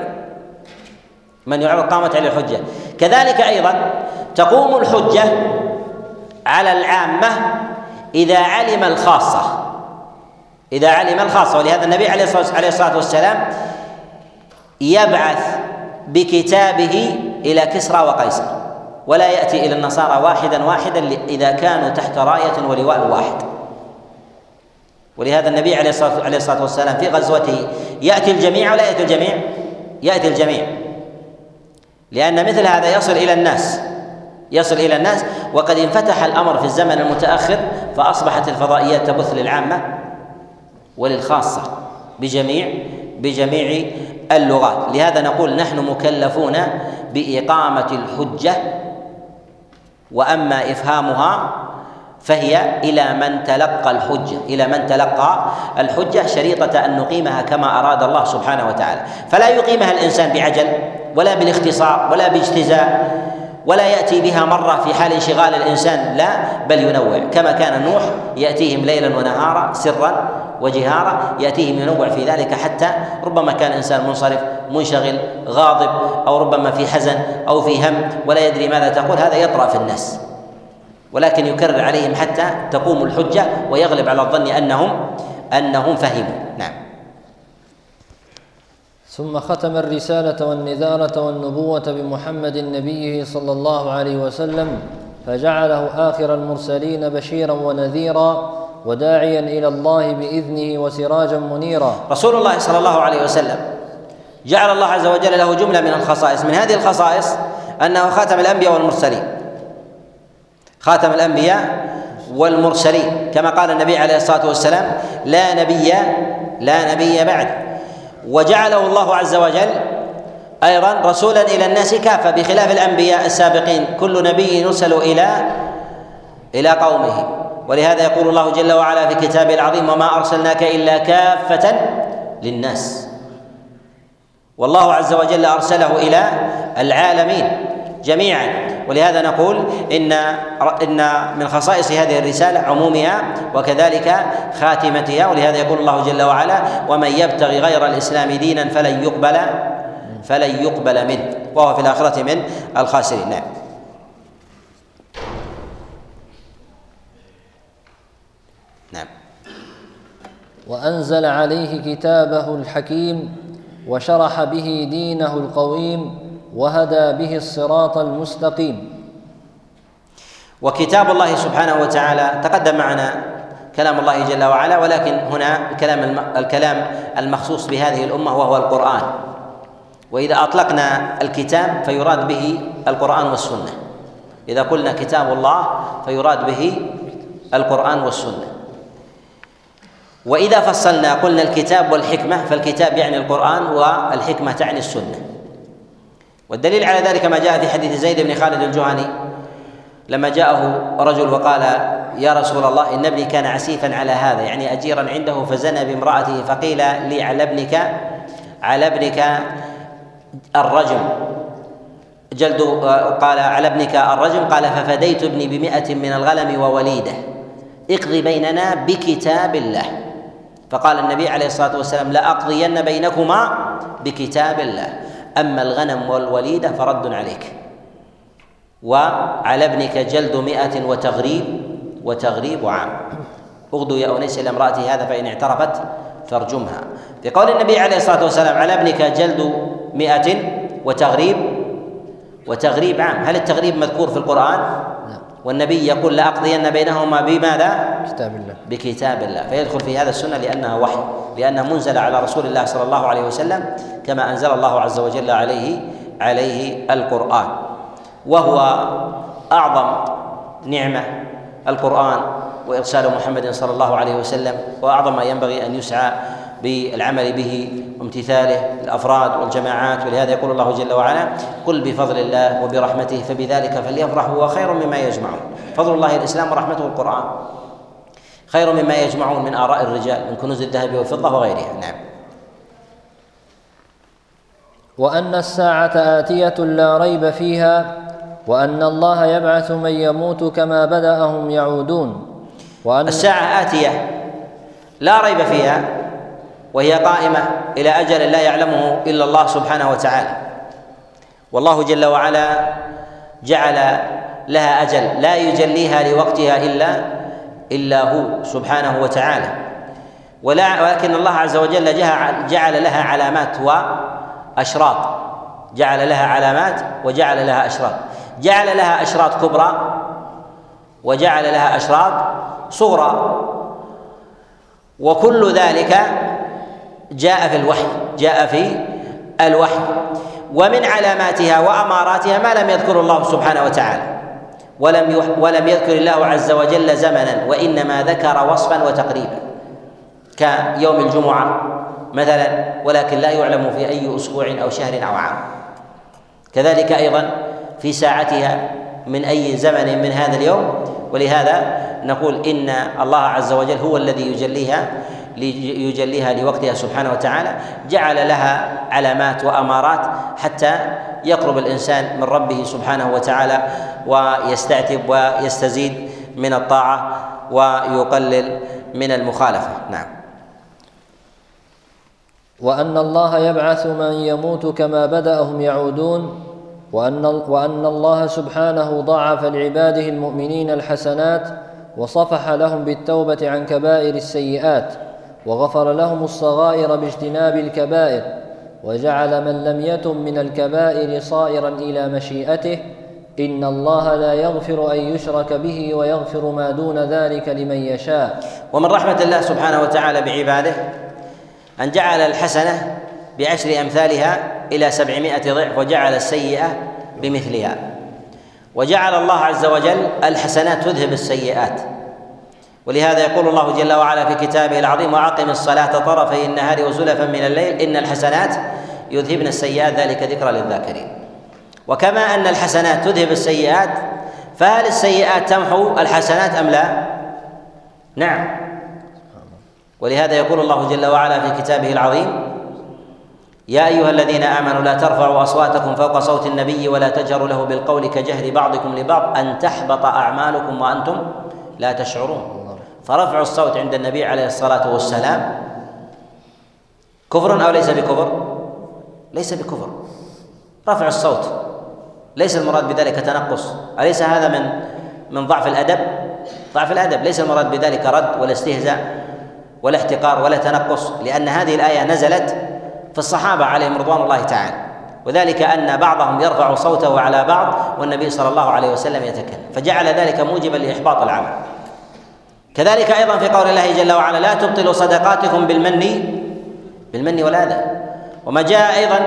B: من يعرض قامت عليه الحجة كذلك أيضا تقوم الحجة على العامة إذا علم الخاصة إذا علم الخاصة ولهذا النبي عليه الصلاة والسلام يبعث بكتابه إلى كسرى وقيصر ولا يأتي إلى النصارى واحدا واحدا إذا كانوا تحت راية ولواء واحد ولهذا النبي عليه الصلاة والسلام في غزوته يأتي الجميع ولا يأتي الجميع يأتي الجميع لأن مثل هذا يصل إلى الناس يصل إلى الناس وقد انفتح الأمر في الزمن المتأخر فأصبحت الفضائيات تبث للعامة وللخاصة بجميع بجميع اللغات لهذا نقول نحن مكلفون بإقامة الحجة وأما إفهامها فهي إلى من تلقى الحجة إلى من تلقى الحجة شريطة أن نقيمها كما أراد الله سبحانه وتعالى فلا يقيمها الإنسان بعجل ولا بالاختصار ولا باجتزاء ولا يأتي بها مرة في حال انشغال الإنسان لا بل ينوع كما كان نوح يأتيهم ليلا ونهارا سرا وجهارة يأتيه من ينوع في ذلك حتى ربما كان إنسان منصرف منشغل غاضب أو ربما في حزن أو في هم ولا يدري ماذا تقول هذا يطرأ في الناس ولكن يكرر عليهم حتى تقوم الحجة ويغلب على الظن أنهم أنهم فهموا نعم
C: ثم ختم الرسالة والنذارة والنبوة بمحمد نبيه صلى الله عليه وسلم فجعله آخر المرسلين بشيرا ونذيرا وداعيا الى الله باذنه وسراجا منيرا
B: رسول الله صلى الله عليه وسلم جعل الله عز وجل له جمله من الخصائص من هذه الخصائص انه خاتم الانبياء والمرسلين خاتم الانبياء والمرسلين كما قال النبي عليه الصلاه والسلام لا نبي لا نبي بعد وجعله الله عز وجل ايضا رسولا الى الناس كافه بخلاف الانبياء السابقين كل نبي يرسل الى الى قومه ولهذا يقول الله جل وعلا في كتابه العظيم وما ارسلناك الا كافه للناس والله عز وجل ارسله الى العالمين جميعا ولهذا نقول ان ان من خصائص هذه الرساله عمومها وكذلك خاتمتها ولهذا يقول الله جل وعلا ومن يبتغي غير الاسلام دينا فلن يقبل فلن يقبل منه وهو في الاخره من الخاسرين نعم
C: وانزل عليه كتابه الحكيم وشرح به دينه القويم وهدى به الصراط المستقيم
B: وكتاب الله سبحانه وتعالى تقدم معنا كلام الله جل وعلا ولكن هنا الكلام الكلام المخصوص بهذه الامه وهو القران واذا اطلقنا الكتاب فيراد به القران والسنه اذا قلنا كتاب الله فيراد به القران والسنه وإذا فصلنا قلنا الكتاب والحكمة فالكتاب يعني القرآن والحكمة تعني السنة والدليل على ذلك ما جاء في حديث زيد بن خالد الجهني لما جاءه رجل وقال يا رسول الله إن ابني كان عسيفا على هذا يعني أجيرا عنده فزنى بامرأته فقيل لي على ابنك على ابنك الرجم جلد قال على ابنك الرجم قال ففديت ابني بمئة من الغلم ووليده اقضي بيننا بكتاب الله فقال النبي عليه الصلاه والسلام لاقضين بينكما بكتاب الله اما الغنم والوليده فرد عليك وعلى ابنك جلد مئة وتغريب وتغريب عام اغدو يا أنيس إلى امرأتي هذا فإن اعترفت فارجمها في قول النبي عليه الصلاة والسلام على ابنك جلد مئة وتغريب وتغريب عام هل التغريب مذكور في القرآن؟ والنبي يقول لأقضين بينهما بماذا؟ كتاب الله بكتاب الله فيدخل في هذا السنة لأنها وحي لأنها منزلة على رسول الله صلى الله عليه وسلم كما أنزل الله عز وجل عليه عليه القرآن وهو أعظم نعمة القرآن وإرسال محمد صلى الله عليه وسلم وأعظم ما ينبغي أن يسعى بالعمل به وامتثاله الافراد والجماعات ولهذا يقول الله جل وعلا قل بفضل الله وبرحمته فبذلك فليفرحوا هو خير مما يجمعون فضل الله الاسلام ورحمته القران خير مما يجمعون من اراء الرجال من كنوز الذهب والفضه وغيرها نعم
C: وان الساعه اتيه لا ريب فيها وان الله يبعث من يموت كما بداهم يعودون وان
B: الساعه اتيه لا ريب فيها وهي قائمه الى اجل لا يعلمه الا الله سبحانه وتعالى والله جل وعلا جعل لها اجل لا يجليها لوقتها الا الا هو سبحانه وتعالى ولا ولكن الله عز وجل جعل لها علامات واشراط جعل لها علامات وجعل لها اشراط جعل لها اشراط كبرى وجعل لها اشراط صغرى وكل ذلك جاء في الوحي جاء في الوحي ومن علاماتها واماراتها ما لم يذكر الله سبحانه وتعالى ولم ولم يذكر الله عز وجل زمنا وانما ذكر وصفا وتقريبا كيوم الجمعه مثلا ولكن لا يعلم في اي اسبوع او شهر او عام كذلك ايضا في ساعتها من اي زمن من هذا اليوم ولهذا نقول ان الله عز وجل هو الذي يجليها ليجليها لوقتها سبحانه وتعالى جعل لها علامات وامارات حتى يقرب الانسان من ربه سبحانه وتعالى ويستعتب ويستزيد من الطاعه ويقلل من المخالفه نعم
C: وان الله يبعث من يموت كما بداهم يعودون وأن, وأن الله سبحانه ضاعف لعباده المؤمنين الحسنات وصفح لهم بالتوبة عن كبائر السيئات وغفر لهم الصغائر باجتناب الكبائر وجعل من لم يتم من الكبائر صائرا الى مشيئته إن الله لا يغفر أن يشرك به ويغفر ما دون ذلك لمن يشاء
B: ومن رحمة الله سبحانه وتعالى بعباده أن جعل الحسنة بعشر أمثالها إلى سبعمائة ضعف وجعل السيئة بمثلها وجعل الله عز وجل الحسنات تذهب السيئات ولهذا يقول الله جل وعلا في كتابه العظيم واقم الصلاه طرفي النهار وزلفا من الليل ان الحسنات يذهبن السيئات ذلك ذكرى للذاكرين وكما ان الحسنات تذهب السيئات فهل السيئات تمحو الحسنات ام لا؟ نعم ولهذا يقول الله جل وعلا في كتابه العظيم يا ايها الذين امنوا لا ترفعوا اصواتكم فوق صوت النبي ولا تجهروا له بالقول كجهر بعضكم لبعض ان تحبط اعمالكم وانتم لا تشعرون فرفع الصوت عند النبي عليه الصلاة والسلام كفر أو ليس بكفر ليس بكفر رفع الصوت ليس المراد بذلك تنقص أليس هذا من من ضعف الأدب ضعف الأدب ليس المراد بذلك رد ولا استهزاء ولا احتقار ولا تنقص لأن هذه الآية نزلت في الصحابة عليهم رضوان الله تعالى وذلك أن بعضهم يرفع صوته على بعض والنبي صلى الله عليه وسلم يتكلم فجعل ذلك موجبا لإحباط العمل كذلك ايضا في قول الله جل وعلا لا تبطلوا صدقاتكم بالمن بالمن والاذى وما جاء ايضا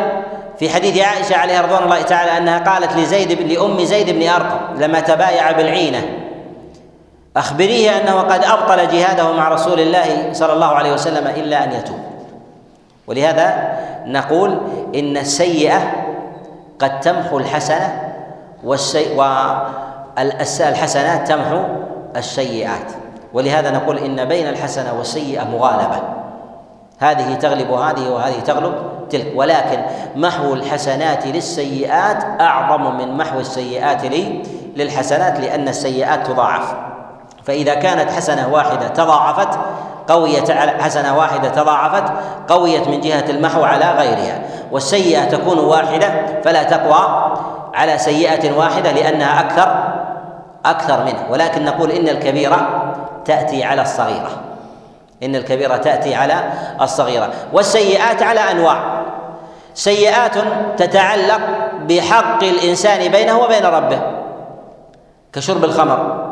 B: في حديث عائشه عليها رضوان الله تعالى انها قالت لزيد بن لام زيد بن ارقم لما تبايع بالعينه اخبريه انه قد ابطل جهاده مع رسول الله صلى الله عليه وسلم الا ان يتوب ولهذا نقول ان السيئه قد تمحو الحسنه والسي والحسنات تمحو السيئات ولهذا نقول ان بين الحسنه والسيئه مغالبه هذه تغلب هذه وهذه تغلب تلك ولكن محو الحسنات للسيئات اعظم من محو السيئات لي للحسنات لان السيئات تضاعف فاذا كانت حسنه واحده تضاعفت قويت على حسنه واحده تضاعفت قويت من جهه المحو على غيرها والسيئه تكون واحده فلا تقوى على سيئه واحده لانها اكثر اكثر منه ولكن نقول ان الكبيره تأتي على الصغيرة إن الكبيرة تأتي على الصغيرة والسيئات على أنواع سيئات تتعلق بحق الإنسان بينه وبين ربه كشرب الخمر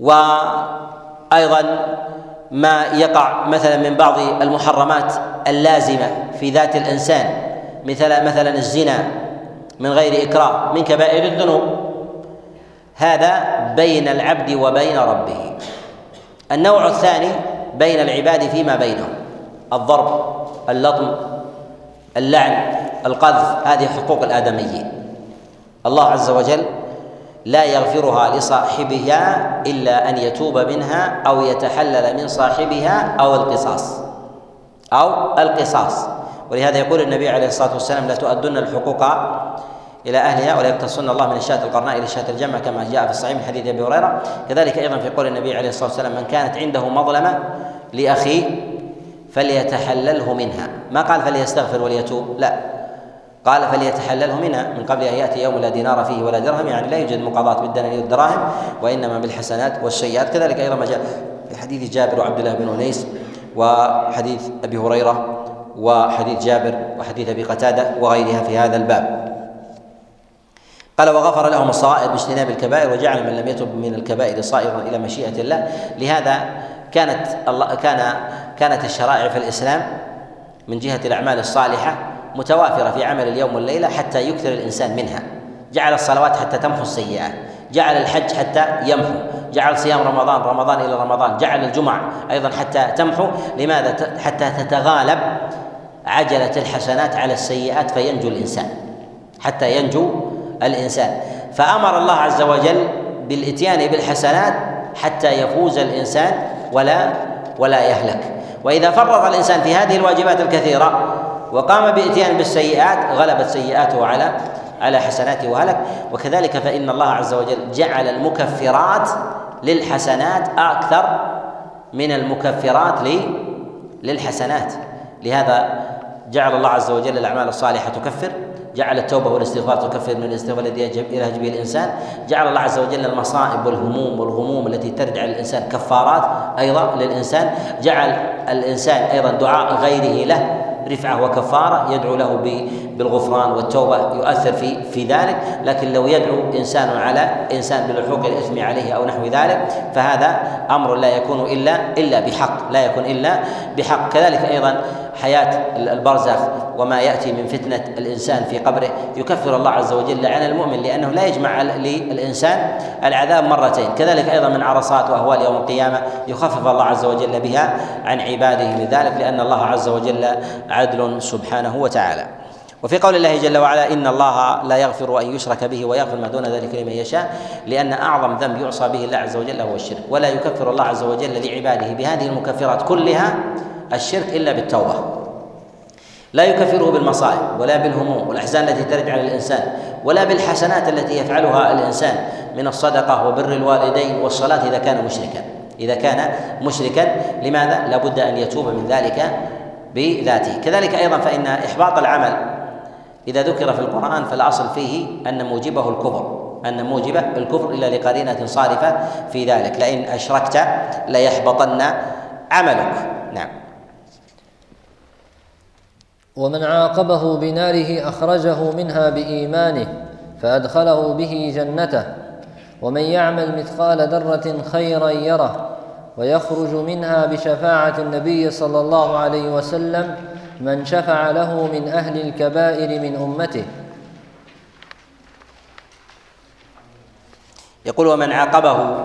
B: وأيضا ما يقع مثلا من بعض المحرمات اللازمة في ذات الإنسان مثل مثلا الزنا من غير إكراه من كبائر الذنوب هذا بين العبد وبين ربه النوع الثاني بين العباد فيما بينهم الضرب اللطم اللعن القذف هذه حقوق الآدميين الله عز وجل لا يغفرها لصاحبها إلا أن يتوب منها أو يتحلل من صاحبها أو القصاص أو القصاص ولهذا يقول النبي عليه الصلاة والسلام لا تؤدن الحقوق الى اهلها ولا يقتصن الله من الشاة القرناء الى الشاة الجمع كما جاء في الصحيح من حديث ابي هريره كذلك ايضا في قول النبي عليه الصلاه والسلام من كانت عنده مظلمه لاخيه فليتحلله منها ما قال فليستغفر وليتوب لا قال فليتحلله منها من قبل ان ياتي يوم لا دينار فيه ولا درهم يعني لا يوجد مقاضاه بالدنانير والدراهم وانما بالحسنات والسيئات كذلك ايضا ما جاء في حديث جابر وعبد الله بن انيس وحديث ابي هريره وحديث جابر وحديث ابي قتاده وغيرها في هذا الباب قال وغفر لهم الصائر باجتناب الكبائر وجعل من لم يتب من الكبائر صائرا الى مشيئه الله لهذا كانت الله كان كانت الشرائع في الاسلام من جهه الاعمال الصالحه متوافره في عمل اليوم والليله حتى يكثر الانسان منها جعل الصلوات حتى تمحو السيئات جعل الحج حتى يمحو جعل صيام رمضان رمضان الى رمضان جعل الجمعه ايضا حتى تمحو لماذا حتى تتغالب عجله الحسنات على السيئات فينجو الانسان حتى ينجو الإنسان فأمر الله عز وجل بالإتيان بالحسنات حتى يفوز الإنسان ولا ولا يهلك وإذا فرط الإنسان في هذه الواجبات الكثيرة وقام بإتيان بالسيئات غلبت سيئاته على على حسناته وهلك وكذلك فإن الله عز وجل جعل المكفرات للحسنات أكثر من المكفرات للحسنات لهذا جعل الله عز وجل الأعمال الصالحة تكفر جعل التوبة والاستغفار تكفر من الاستغفار الذي يلهج به الإنسان جعل الله عز وجل المصائب والهموم والغموم التي ترد على الإنسان كفارات أيضا للإنسان جعل الإنسان أيضا دعاء غيره له رفعة وكفارة يدعو له بالغفران والتوبه يؤثر في في ذلك لكن لو يدعو انسان على انسان بلحوق الاثم عليه او نحو ذلك فهذا امر لا يكون الا الا بحق لا يكون الا بحق كذلك ايضا حياه البرزخ وما ياتي من فتنه الانسان في قبره يكفر الله عز وجل عن المؤمن لانه لا يجمع للانسان العذاب مرتين كذلك ايضا من عرصات واهوال يوم القيامه يخفف الله عز وجل بها عن عباده لذلك لان الله عز وجل عدل سبحانه وتعالى وفي قول الله جل وعلا ان الله لا يغفر ان يشرك به ويغفر ما دون ذلك لمن يشاء لان اعظم ذنب يعصى به الله عز وجل هو الشرك ولا يكفر الله عز وجل لعباده بهذه المكفرات كلها الشرك الا بالتوبه لا يكفره بالمصائب ولا بالهموم والاحزان التي ترد على الانسان ولا بالحسنات التي يفعلها الانسان من الصدقه وبر الوالدين والصلاه اذا كان مشركا اذا كان مشركا لماذا؟ لابد ان يتوب من ذلك بذاته كذلك ايضا فان احباط العمل إذا ذكر في القرآن فالأصل فيه أن موجبه الكفر أن موجبه الكفر إلا لقرينة صارفة في ذلك لئن أشركت ليحبطن عملك نعم
C: ومن عاقبه بناره أخرجه منها بإيمانه فأدخله به جنته ومن يعمل مثقال ذرة خيرا يره ويخرج منها بشفاعة النبي صلى الله عليه وسلم من شفع له من أهل الكبائر من أمته
B: يقول ومن عاقبه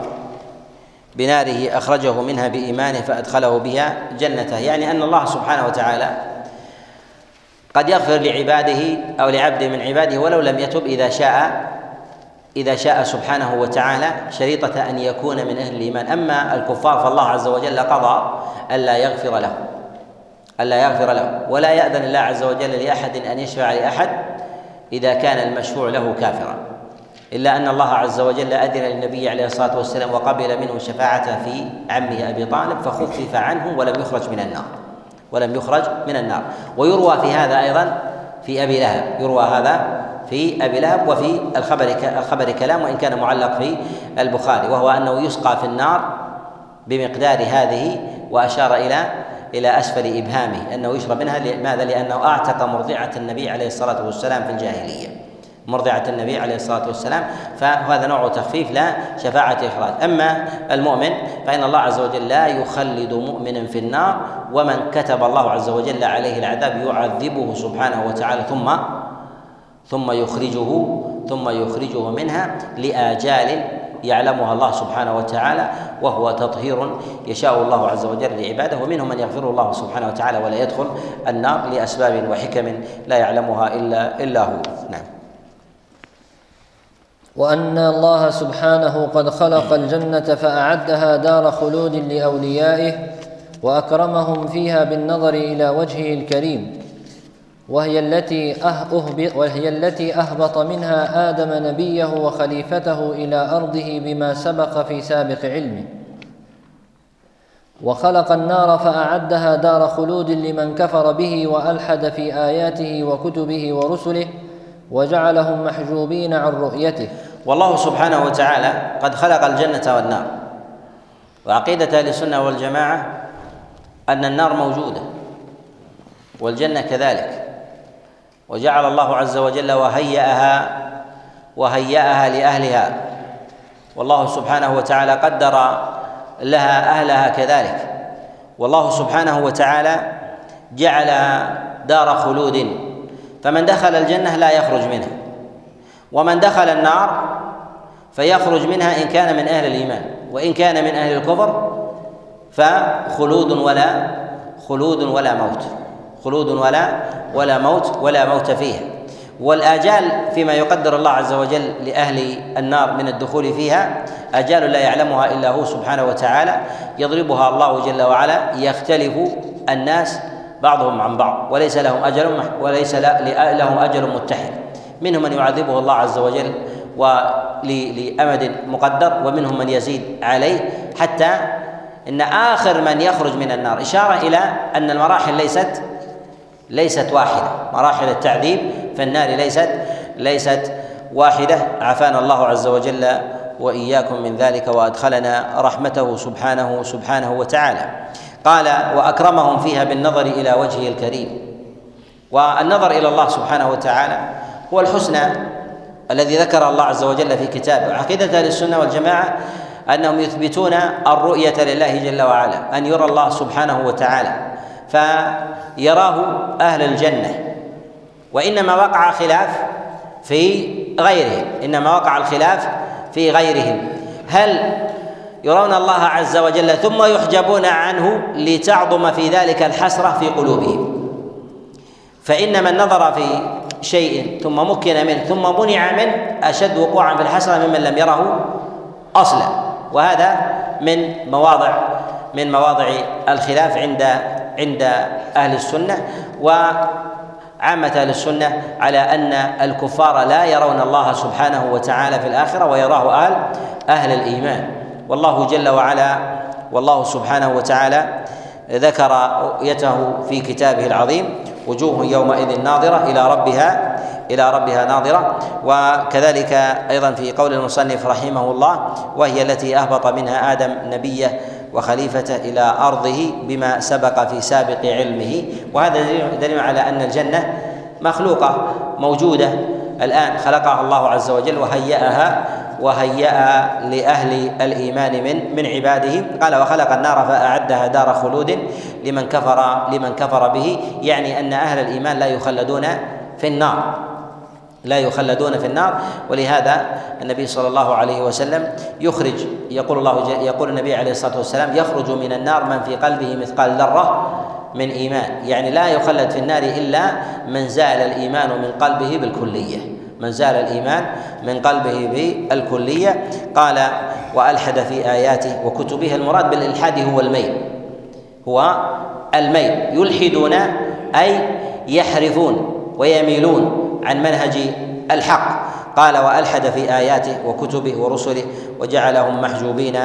B: بناره أخرجه منها بإيمانه فأدخله بها جنته يعني أن الله سبحانه وتعالى قد يغفر لعباده أو لعبد من عباده ولو لم يتب إذا شاء إذا شاء سبحانه وتعالى شريطة أن يكون من أهل الإيمان أما الكفار فالله عز وجل قضى ألا يغفر لهم ألا يغفر له ولا يأذن الله عز وجل لأحد أن يشفع لأحد إذا كان المشفوع له كافرا إلا أن الله عز وجل أذن للنبي عليه الصلاة والسلام وقبل منه شفاعته في عمه أبي طالب فخفف عنه ولم يخرج من النار ولم يخرج من النار ويروى في هذا أيضا في أبي لهب يروى هذا في أبي لهب وفي الخبر الخبر كلام وإن كان معلق في البخاري وهو أنه يسقى في النار بمقدار هذه وأشار إلى إلى أسفل إبهامه أنه يشرب منها لماذا؟ لأنه أعتق مرضعة النبي عليه الصلاة والسلام في الجاهلية مرضعة النبي عليه الصلاة والسلام فهذا نوع تخفيف لا شفاعة إخراج أما المؤمن فإن الله عز وجل لا يخلد مؤمنا في النار ومن كتب الله عز وجل عليه العذاب يعذبه سبحانه وتعالى ثم ثم يخرجه ثم يخرجه منها لآجال يعلمها الله سبحانه وتعالى وهو تطهير يشاء الله عز وجل لعباده ومنهم من يغفر الله سبحانه وتعالى ولا يدخل النار لأسباب وحكم لا يعلمها إلا إلا هو نعم
C: وأن الله سبحانه قد خلق الجنة فأعدها دار خلود لأوليائه وأكرمهم فيها بالنظر إلى وجهه الكريم وهي التي أه-، أهبط وهي التي أهبط منها آدم نبيه وخليفته إلى أرضه بما سبق في سابق علمه وخلق النار فأعدها دار خلود لمن كفر به وألحد في آياته وكتبه ورسله وجعلهم محجوبين عن رؤيته
B: والله سبحانه وتعالى قد خلق الجنة والنار وعقيدة أهل السنة والجماعة أن النار موجودة والجنة كذلك وجعل الله عز وجل وهيأها وهيأها لأهلها والله سبحانه وتعالى قدر لها أهلها كذلك والله سبحانه وتعالى جعل دار خلود فمن دخل الجنة لا يخرج منها ومن دخل النار فيخرج منها إن كان من أهل الإيمان وإن كان من أهل الكفر فخلود ولا خلود ولا موت خلود ولا ولا موت ولا موت فيها والآجال فيما يقدر الله عز وجل لأهل النار من الدخول فيها آجال لا يعلمها إلا هو سبحانه وتعالى يضربها الله جل وعلا يختلف الناس بعضهم عن بعض وليس لهم أجل وليس لهم أجل متحد منهم من يعذبه الله عز وجل ولأمد مقدر ومنهم من يزيد عليه حتى ان اخر من يخرج من النار اشاره الى ان المراحل ليست ليست واحدة مراحل التعذيب في النار ليست ليست واحدة عافانا الله عز وجل وإياكم من ذلك وأدخلنا رحمته سبحانه سبحانه وتعالى قال وأكرمهم فيها بالنظر إلى وجهه الكريم والنظر إلى الله سبحانه وتعالى هو الحسنى الذي ذكر الله عز وجل في كتابه عقيدة أهل السنة والجماعة أنهم يثبتون الرؤية لله جل وعلا أن يرى الله سبحانه وتعالى فيراه أهل الجنة وإنما وقع خلاف في غيرهم إنما وقع الخلاف في غيرهم هل يرون الله عز وجل ثم يحجبون عنه لتعظم في ذلك الحسرة في قلوبهم فإن من نظر في شيء ثم مكن منه ثم منع منه أشد وقوعا في الحسرة ممن لم يره أصلا وهذا من مواضع من مواضع الخلاف عند عند اهل السنه وعامه اهل السنه على ان الكفار لا يرون الله سبحانه وتعالى في الاخره ويراه اهل اهل الايمان والله جل وعلا والله سبحانه وتعالى ذكر رؤيته في كتابه العظيم وجوه يومئذ ناظرة إلى ربها إلى ربها ناظرة وكذلك أيضا في قول المصنف رحمه الله وهي التي أهبط منها آدم نبيه وخليفته إلى أرضه بما سبق في سابق علمه وهذا دليل على أن الجنة مخلوقة موجودة الآن خلقها الله عز وجل وهيأها وهيأ لأهل الإيمان من من عباده قال وخلق النار فأعدها دار خلود لمن كفر لمن كفر به يعني أن أهل الإيمان لا يخلدون في النار لا يخلدون في النار ولهذا النبي صلى الله عليه وسلم يخرج يقول الله يقول النبي عليه الصلاه والسلام يخرج من النار من في قلبه مثقال ذره من ايمان يعني لا يخلد في النار الا من زال الايمان من قلبه بالكليه من زال الايمان من قلبه بالكليه قال والحد في اياته وكتبه المراد بالالحاد هو الميل هو الميل يلحدون اي يحرفون ويميلون عن منهج الحق قال والحد في اياته وكتبه ورسله وجعلهم محجوبين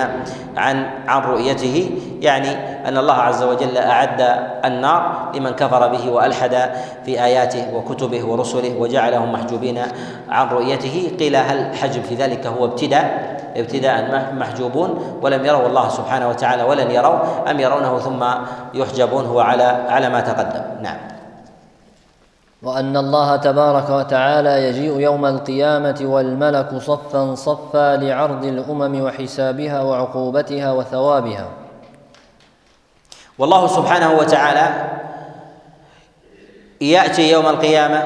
B: عن عن رؤيته يعني ان الله عز وجل اعد النار لمن كفر به والحد في اياته وكتبه ورسله وجعلهم محجوبين عن رؤيته قيل هل حجب في ذلك هو ابتداء ابتداء محجوبون ولم يروا الله سبحانه وتعالى ولن يروا ام يرونه ثم يحجبون هو على على ما تقدم نعم
C: وان الله تبارك وتعالى يجيء يوم القيامه والملك صفا صفا لعرض الامم وحسابها وعقوبتها وثوابها
B: والله سبحانه وتعالى ياتي يوم القيامه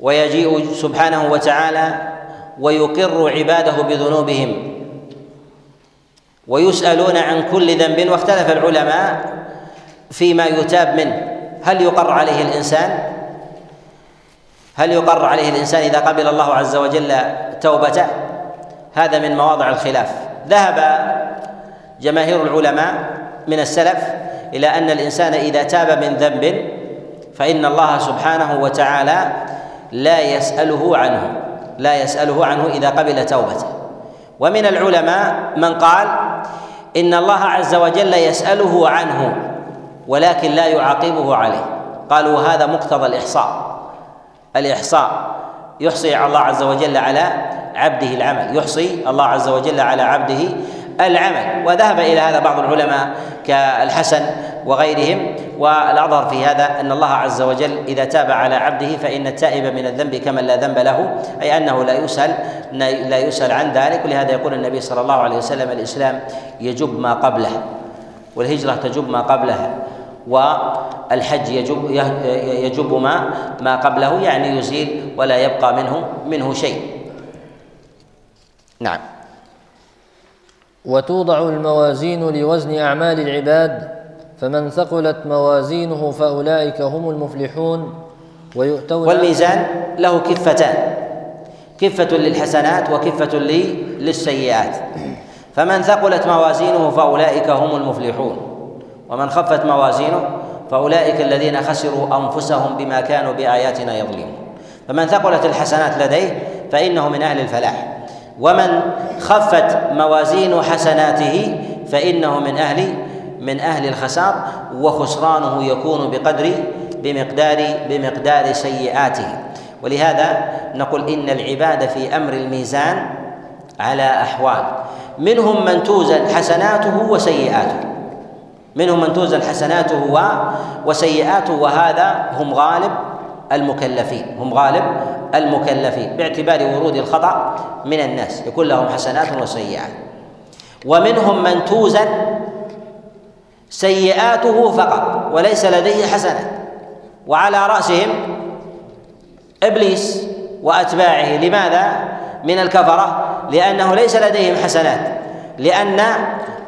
B: ويجيء سبحانه وتعالى ويقر عباده بذنوبهم ويسالون عن كل ذنب واختلف العلماء فيما يتاب منه هل يقر عليه الانسان هل يقر عليه الانسان اذا قبل الله عز وجل توبته هذا من مواضع الخلاف ذهب جماهير العلماء من السلف الى ان الانسان اذا تاب من ذنب فان الله سبحانه وتعالى لا يساله عنه لا يساله عنه اذا قبل توبته ومن العلماء من قال ان الله عز وجل يساله عنه ولكن لا يعاقبه عليه قالوا هذا مقتضى الإحصاء الإحصاء يحصي الله عز وجل على عبده العمل يحصي الله عز وجل على عبده العمل وذهب إلى هذا بعض العلماء كالحسن وغيرهم والأظهر في هذا أن الله عز وجل إذا تاب على عبده فإن التائب من الذنب كمن لا ذنب له أي أنه لا يسأل لا يسأل عن ذلك ولهذا يقول النبي صلى الله عليه وسلم الإسلام يجب ما قبله والهجرة تجب ما قبلها والحج يجب يجب ما ما قبله يعني يزيل ولا يبقى منه منه شيء. نعم.
C: وتوضع الموازين لوزن اعمال العباد فمن ثقلت موازينه فاولئك هم المفلحون
B: ويؤتون والميزان له كفتان كفه للحسنات وكفه للسيئات فمن ثقلت موازينه فاولئك هم المفلحون ومن خفت موازينه فأولئك الذين خسروا أنفسهم بما كانوا بآياتنا يظلمون فمن ثقلت الحسنات لديه فإنه من أهل الفلاح ومن خفت موازين حسناته فإنه من أهل من أهل الخسار وخسرانه يكون بقدر بمقدار بمقدار سيئاته ولهذا نقول إن العباد في أمر الميزان على أحوال منهم من توزن حسناته وسيئاته منهم من توزن حسناته وسيئاته وهذا هم غالب المكلفين هم غالب المكلفين باعتبار ورود الخطأ من الناس يكون لهم حسنات وسيئات ومنهم من توزن سيئاته فقط وليس لديه حسنات وعلى رأسهم إبليس وأتباعه لماذا؟ من الكفرة لأنه ليس لديهم حسنات لأن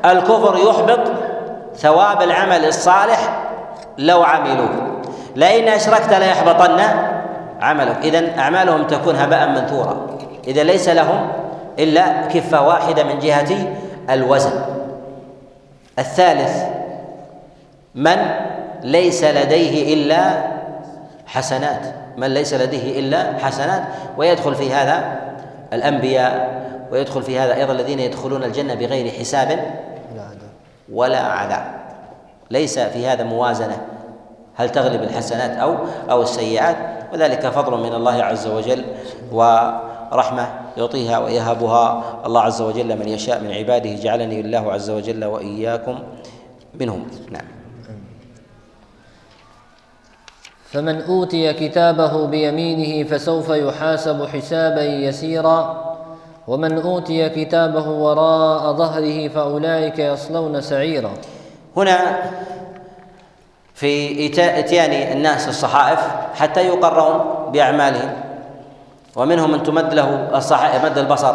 B: الكفر يحبط ثواب العمل الصالح لو عملوه لئن أشركت ليحبطن عملك إذا أعمالهم تكون هباء منثورا إذا ليس لهم إلا كفة واحدة من جهة الوزن الثالث من ليس لديه إلا حسنات من ليس لديه إلا حسنات ويدخل في هذا الأنبياء ويدخل في هذا أيضا الذين يدخلون الجنة بغير حساب ولا عذاب ليس في هذا موازنه هل تغلب الحسنات او او السيئات وذلك فضل من الله عز وجل ورحمه يعطيها ويهبها الله عز وجل من يشاء من عباده جعلني الله عز وجل واياكم منهم نعم
C: فمن اوتي كتابه بيمينه فسوف يحاسب حسابا يسيرا ومن أوتي كتابه وراء ظهره فأولئك يصلون سعيرا
B: هنا في إتيان الناس الصحائف حتى يقرهم بأعمالهم ومنهم من تمد له الصحائف مد البصر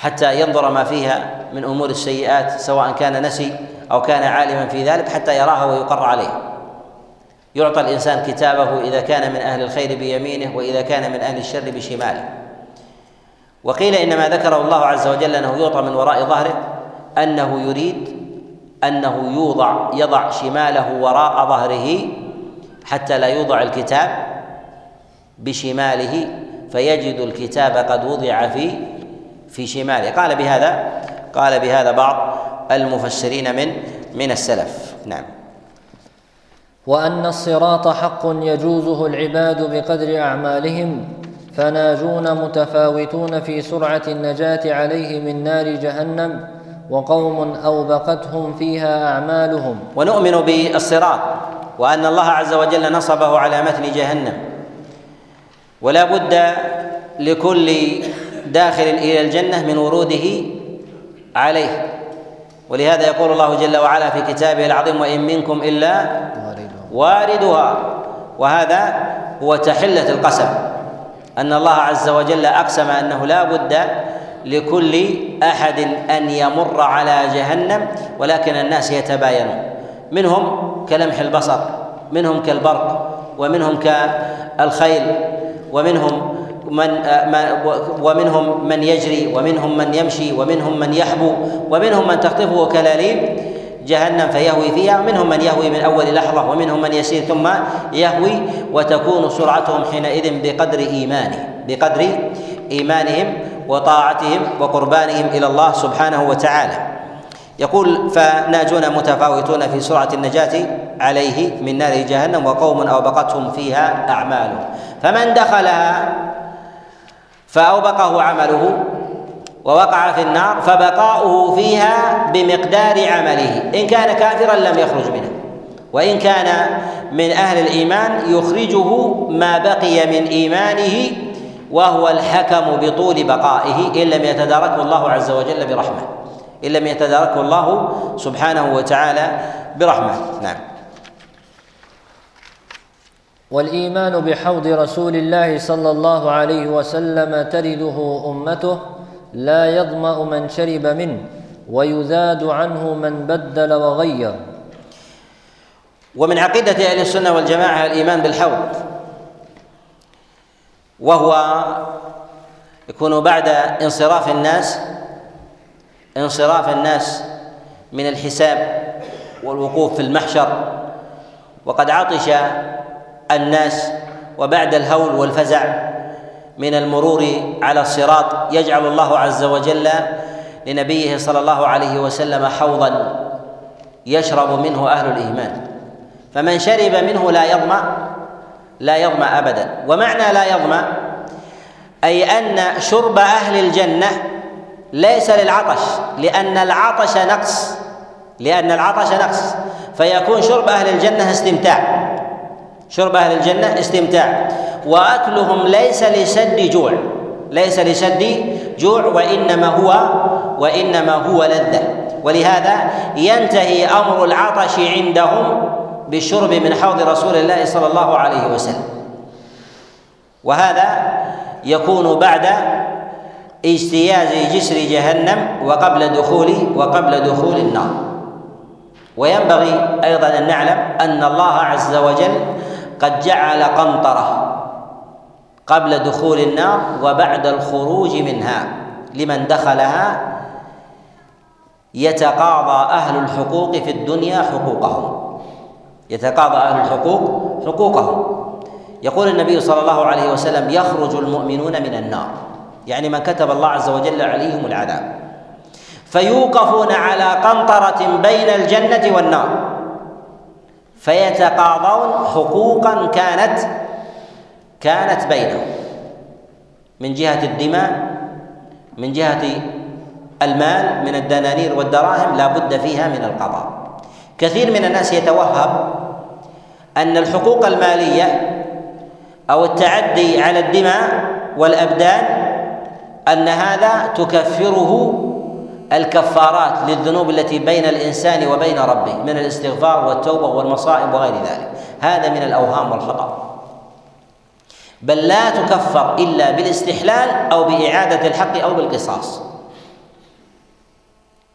B: حتى ينظر ما فيها من أمور السيئات سواء كان نسي أو كان عالما في ذلك حتى يراها ويقر عليه يعطى الإنسان كتابه إذا كان من أهل الخير بيمينه وإذا كان من أهل الشر بشماله وقيل انما ذكره الله عز وجل أنه يعطى من وراء ظهره أنه يريد أنه يوضع يضع شماله وراء ظهره حتى لا يوضع الكتاب بشماله فيجد الكتاب قد وضع في في شماله قال بهذا قال بهذا بعض المفسرين من من السلف نعم
C: وأن الصراط حق يجوزه العباد بقدر أعمالهم فناجون متفاوتون في سرعة النجاة عليه من نار جهنم وقوم أوبقتهم فيها أعمالهم
B: ونؤمن بالصراط وأن الله عز وجل نصبه على متن جهنم ولا بد لكل داخل إلى الجنة من وروده عليه ولهذا يقول الله جل وعلا في كتابه العظيم وإن منكم إلا واردها وهذا هو تحلة القسم أن الله عز وجل أقسم أنه لا بد لكل أحد أن يمر على جهنم ولكن الناس يتباينون منهم كلمح البصر منهم كالبرق ومنهم كالخيل ومنهم من آه، ومنهم من يجري ومنهم من يمشي ومنهم من يحبو ومنهم من تخطفه كلاليب جهنم فيهوي فيها منهم من يهوي من اول لحظه ومنهم من يسير ثم يهوي وتكون سرعتهم حينئذ بقدر ايمانه بقدر ايمانهم وطاعتهم وقربانهم الى الله سبحانه وتعالى يقول فناجون متفاوتون في سرعه النجاه عليه من نار جهنم وقوم اوبقتهم فيها اعمالهم فمن دخلها فاوبقه عمله ووقع في النار فبقاؤه فيها بمقدار عمله ان كان كافرا لم يخرج منها وان كان من اهل الايمان يخرجه ما بقي من ايمانه وهو الحكم بطول بقائه ان لم يتداركه الله عز وجل برحمه ان لم يتداركه الله سبحانه وتعالى برحمه نعم
C: والايمان بحوض رسول الله صلى الله عليه وسلم ترده امته لا يظمأ من شرب منه ويزاد عنه من بدل وغير
B: ومن عقيدة أهل السنة والجماعة الإيمان بالحوض وهو يكون بعد انصراف الناس انصراف الناس من الحساب والوقوف في المحشر وقد عطش الناس وبعد الهول والفزع من المرور على الصراط يجعل الله عز وجل لنبيه صلى الله عليه وسلم حوضا يشرب منه اهل الايمان فمن شرب منه لا يظمأ لا يظمأ ابدا ومعنى لا يظمأ اي ان شرب اهل الجنه ليس للعطش لان العطش نقص لان العطش نقص فيكون شرب اهل الجنه استمتاع شرب اهل الجنه استمتاع واكلهم ليس لسد جوع ليس لسد جوع وانما هو وانما هو لذه ولهذا ينتهي امر العطش عندهم بالشرب من حوض رسول الله صلى الله عليه وسلم وهذا يكون بعد اجتياز جسر جهنم وقبل دخول وقبل دخول النار وينبغي ايضا ان نعلم ان الله عز وجل قد جعل قنطره قبل دخول النار وبعد الخروج منها لمن دخلها يتقاضى أهل الحقوق في الدنيا حقوقهم يتقاضى أهل الحقوق حقوقهم يقول النبي صلى الله عليه وسلم يخرج المؤمنون من النار يعني من كتب الله عز وجل عليهم العذاب فيوقفون على قنطرة بين الجنة والنار فيتقاضون حقوقا كانت كانت بينهم من جهة الدماء من جهة المال من الدنانير والدراهم لا بد فيها من القضاء كثير من الناس يتوهم أن الحقوق المالية أو التعدي على الدماء والأبدان أن هذا تكفره الكفارات للذنوب التي بين الإنسان وبين ربه من الاستغفار والتوبة والمصائب وغير ذلك هذا من الأوهام والخطأ بل لا تكفر الا بالاستحلال او باعاده الحق او بالقصاص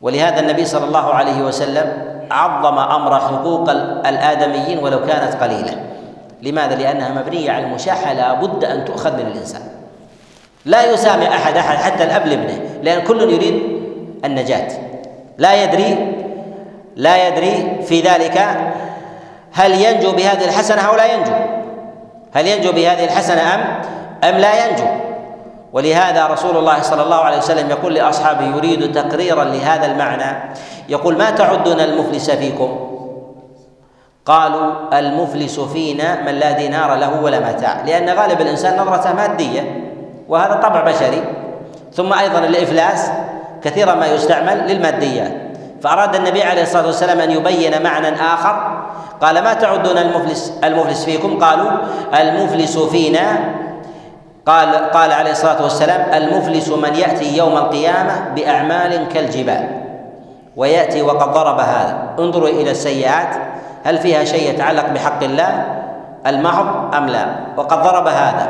B: ولهذا النبي صلى الله عليه وسلم عظم امر حقوق الادميين ولو كانت قليله لماذا لانها مبنيه على المشاحه لا بد ان تؤخذ من الانسان لا يسامح احد احد حتى الاب لابنه لان كل يريد النجاه لا يدري لا يدري في ذلك هل ينجو بهذه الحسنه او لا ينجو هل ينجو بهذه الحسنه ام ام لا ينجو ولهذا رسول الله صلى الله عليه وسلم يقول لاصحابه يريد تقريرا لهذا المعنى يقول ما تعدون المفلس فيكم قالوا المفلس فينا من لا دينار له ولا متاع لان غالب الانسان نظرته ماديه وهذا طبع بشري ثم ايضا الافلاس كثيرا ما يستعمل للماديات فاراد النبي عليه الصلاه والسلام ان يبين معنى اخر قال ما تعدون المفلس المفلس فيكم قالوا المفلس فينا قال قال عليه الصلاه والسلام المفلس من ياتي يوم القيامه باعمال كالجبال وياتي وقد ضرب هذا انظروا الى السيئات هل فيها شيء يتعلق بحق الله المحض ام لا وقد ضرب هذا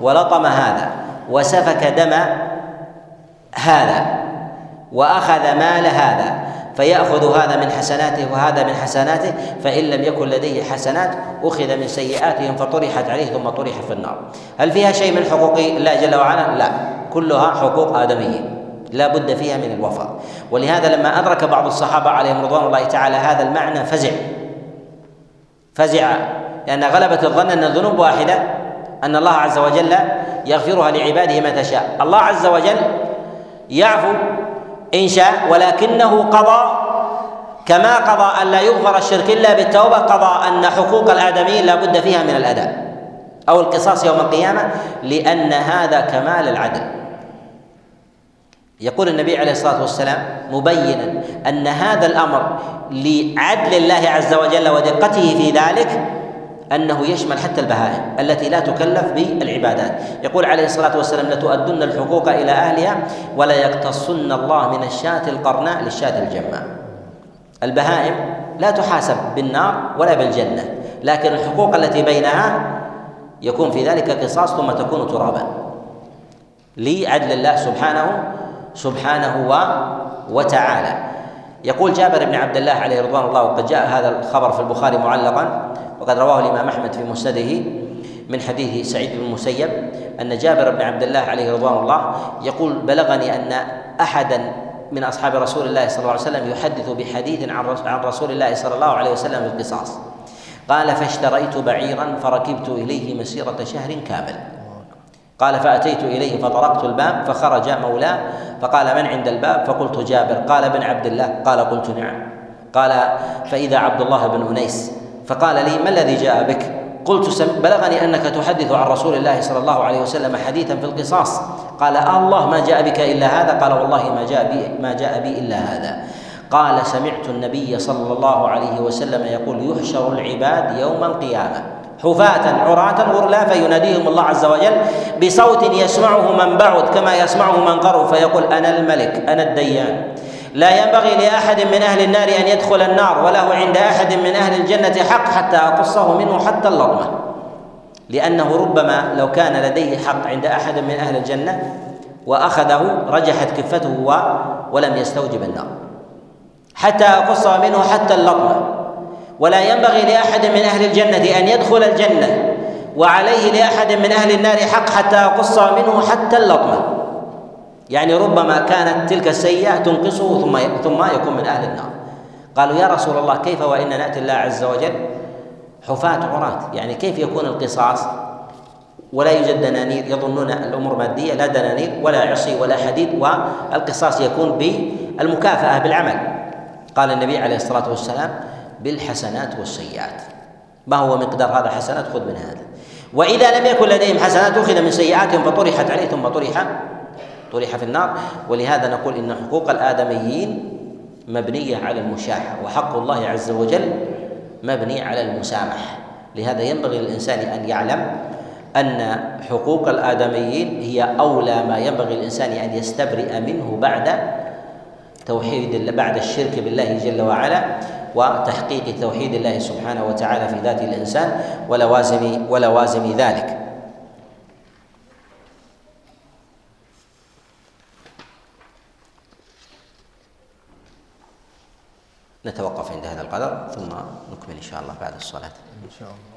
B: ولطم هذا وسفك دم هذا واخذ مال هذا فيأخذ هذا من حسناته وهذا من حسناته فإن لم يكن لديه حسنات أخذ من سيئاتهم فطرحت عليه ثم طرح في النار هل فيها شيء من حقوق الله جل وعلا؟ لا كلها حقوق آدمية لا بد فيها من الوفاء ولهذا لما أدرك بعض الصحابة عليهم رضوان الله تعالى هذا المعنى فزع فزع لأن غلبة الظن أن الذنوب واحدة أن الله عز وجل يغفرها لعباده ما تشاء الله عز وجل يعفو ان شاء ولكنه قضى كما قضى أن لا يغفر الشرك إلا بالتوبة قضى أن حقوق الآدميين لا بد فيها من الأداء أو القصاص يوم القيامة لأن هذا كمال العدل يقول النبي عليه الصلاة والسلام مبينا أن هذا الأمر لعدل الله عز وجل ودقته في ذلك أنه يشمل حتى البهائم التي لا تكلف بالعبادات يقول عليه الصلاة والسلام لتؤدن الحقوق إلى أهلها ولا يقتصن الله من الشاة القرناء للشاة الجماء البهائم لا تحاسب بالنار ولا بالجنه لكن الحقوق التي بينها يكون في ذلك قصاص ثم تكون ترابا لعدل الله سبحانه سبحانه وتعالى يقول جابر بن عبد الله عليه رضوان الله وقد جاء هذا الخبر في البخاري معلقا وقد رواه الامام احمد في مسنده من حديث سعيد بن المسيب ان جابر بن عبد الله عليه رضوان الله يقول بلغني ان احدا من اصحاب رسول الله صلى الله عليه وسلم يحدث بحديث عن رسول الله صلى الله عليه وسلم بالقصاص قال فاشتريت بعيرا فركبت اليه مسيره شهر كامل قال فاتيت اليه فطرقت الباب فخرج مولاه فقال من عند الباب فقلت جابر قال ابن عبد الله قال قلت نعم قال فاذا عبد الله بن انيس فقال لي ما الذي جاء بك قلت بلغني انك تحدث عن رسول الله صلى الله عليه وسلم حديثا في القصاص قال آه الله ما جاء بك الا هذا قال والله ما جاء بي ما جاء بي الا هذا قال سمعت النبي صلى الله عليه وسلم يقول يحشر العباد يوم القيامه حفاة عراة غرلا فيناديهم الله عز وجل بصوت يسمعه من بعد كما يسمعه من قرب فيقول انا الملك انا الديان لا ينبغي لأحد من أهل النار أن يدخل النار وله عند أحد من أهل الجنة حق حتى أقصه منه حتى اللطمة لأنه ربما لو كان لديه حق عند أحد من أهل الجنة وأخذه رجحت كفته ولم يستوجب النار حتى أقص منه حتى اللطمة ولا ينبغي لأحد من أهل الجنة أن يدخل الجنة وعليه لأحد من أهل النار حق حتى أقص منه حتى اللطمة يعني ربما كانت تلك السيئة تنقصه ثم ثم يكون من أهل النار قالوا يا رسول الله كيف وإن نأتي الله عز وجل حفاة عراة يعني كيف يكون القصاص ولا يوجد دنانير يظنون الأمور مادية لا دنانير ولا عصي ولا حديد والقصاص يكون بالمكافأة بالعمل قال النبي عليه الصلاة والسلام بالحسنات والسيئات ما هو مقدار هذا حسنات خذ من هذا وإذا لم يكن لديهم حسنات أخذ من سيئاتهم فطرحت عليه ثم طرح طرح في النار ولهذا نقول ان حقوق الادميين مبنيه على المشاحه وحق الله عز وجل مبني على المسامح لهذا ينبغي للانسان ان يعلم ان حقوق الادميين هي اولى ما ينبغي الانسان ان يستبرئ منه بعد توحيد بعد الشرك بالله جل وعلا وتحقيق توحيد الله سبحانه وتعالى في ذات الانسان ولوازم ولوازم ذلك نتوقف عند هذا القدر ثم نكمل إن شاء الله بعد الصلاة إن شاء الله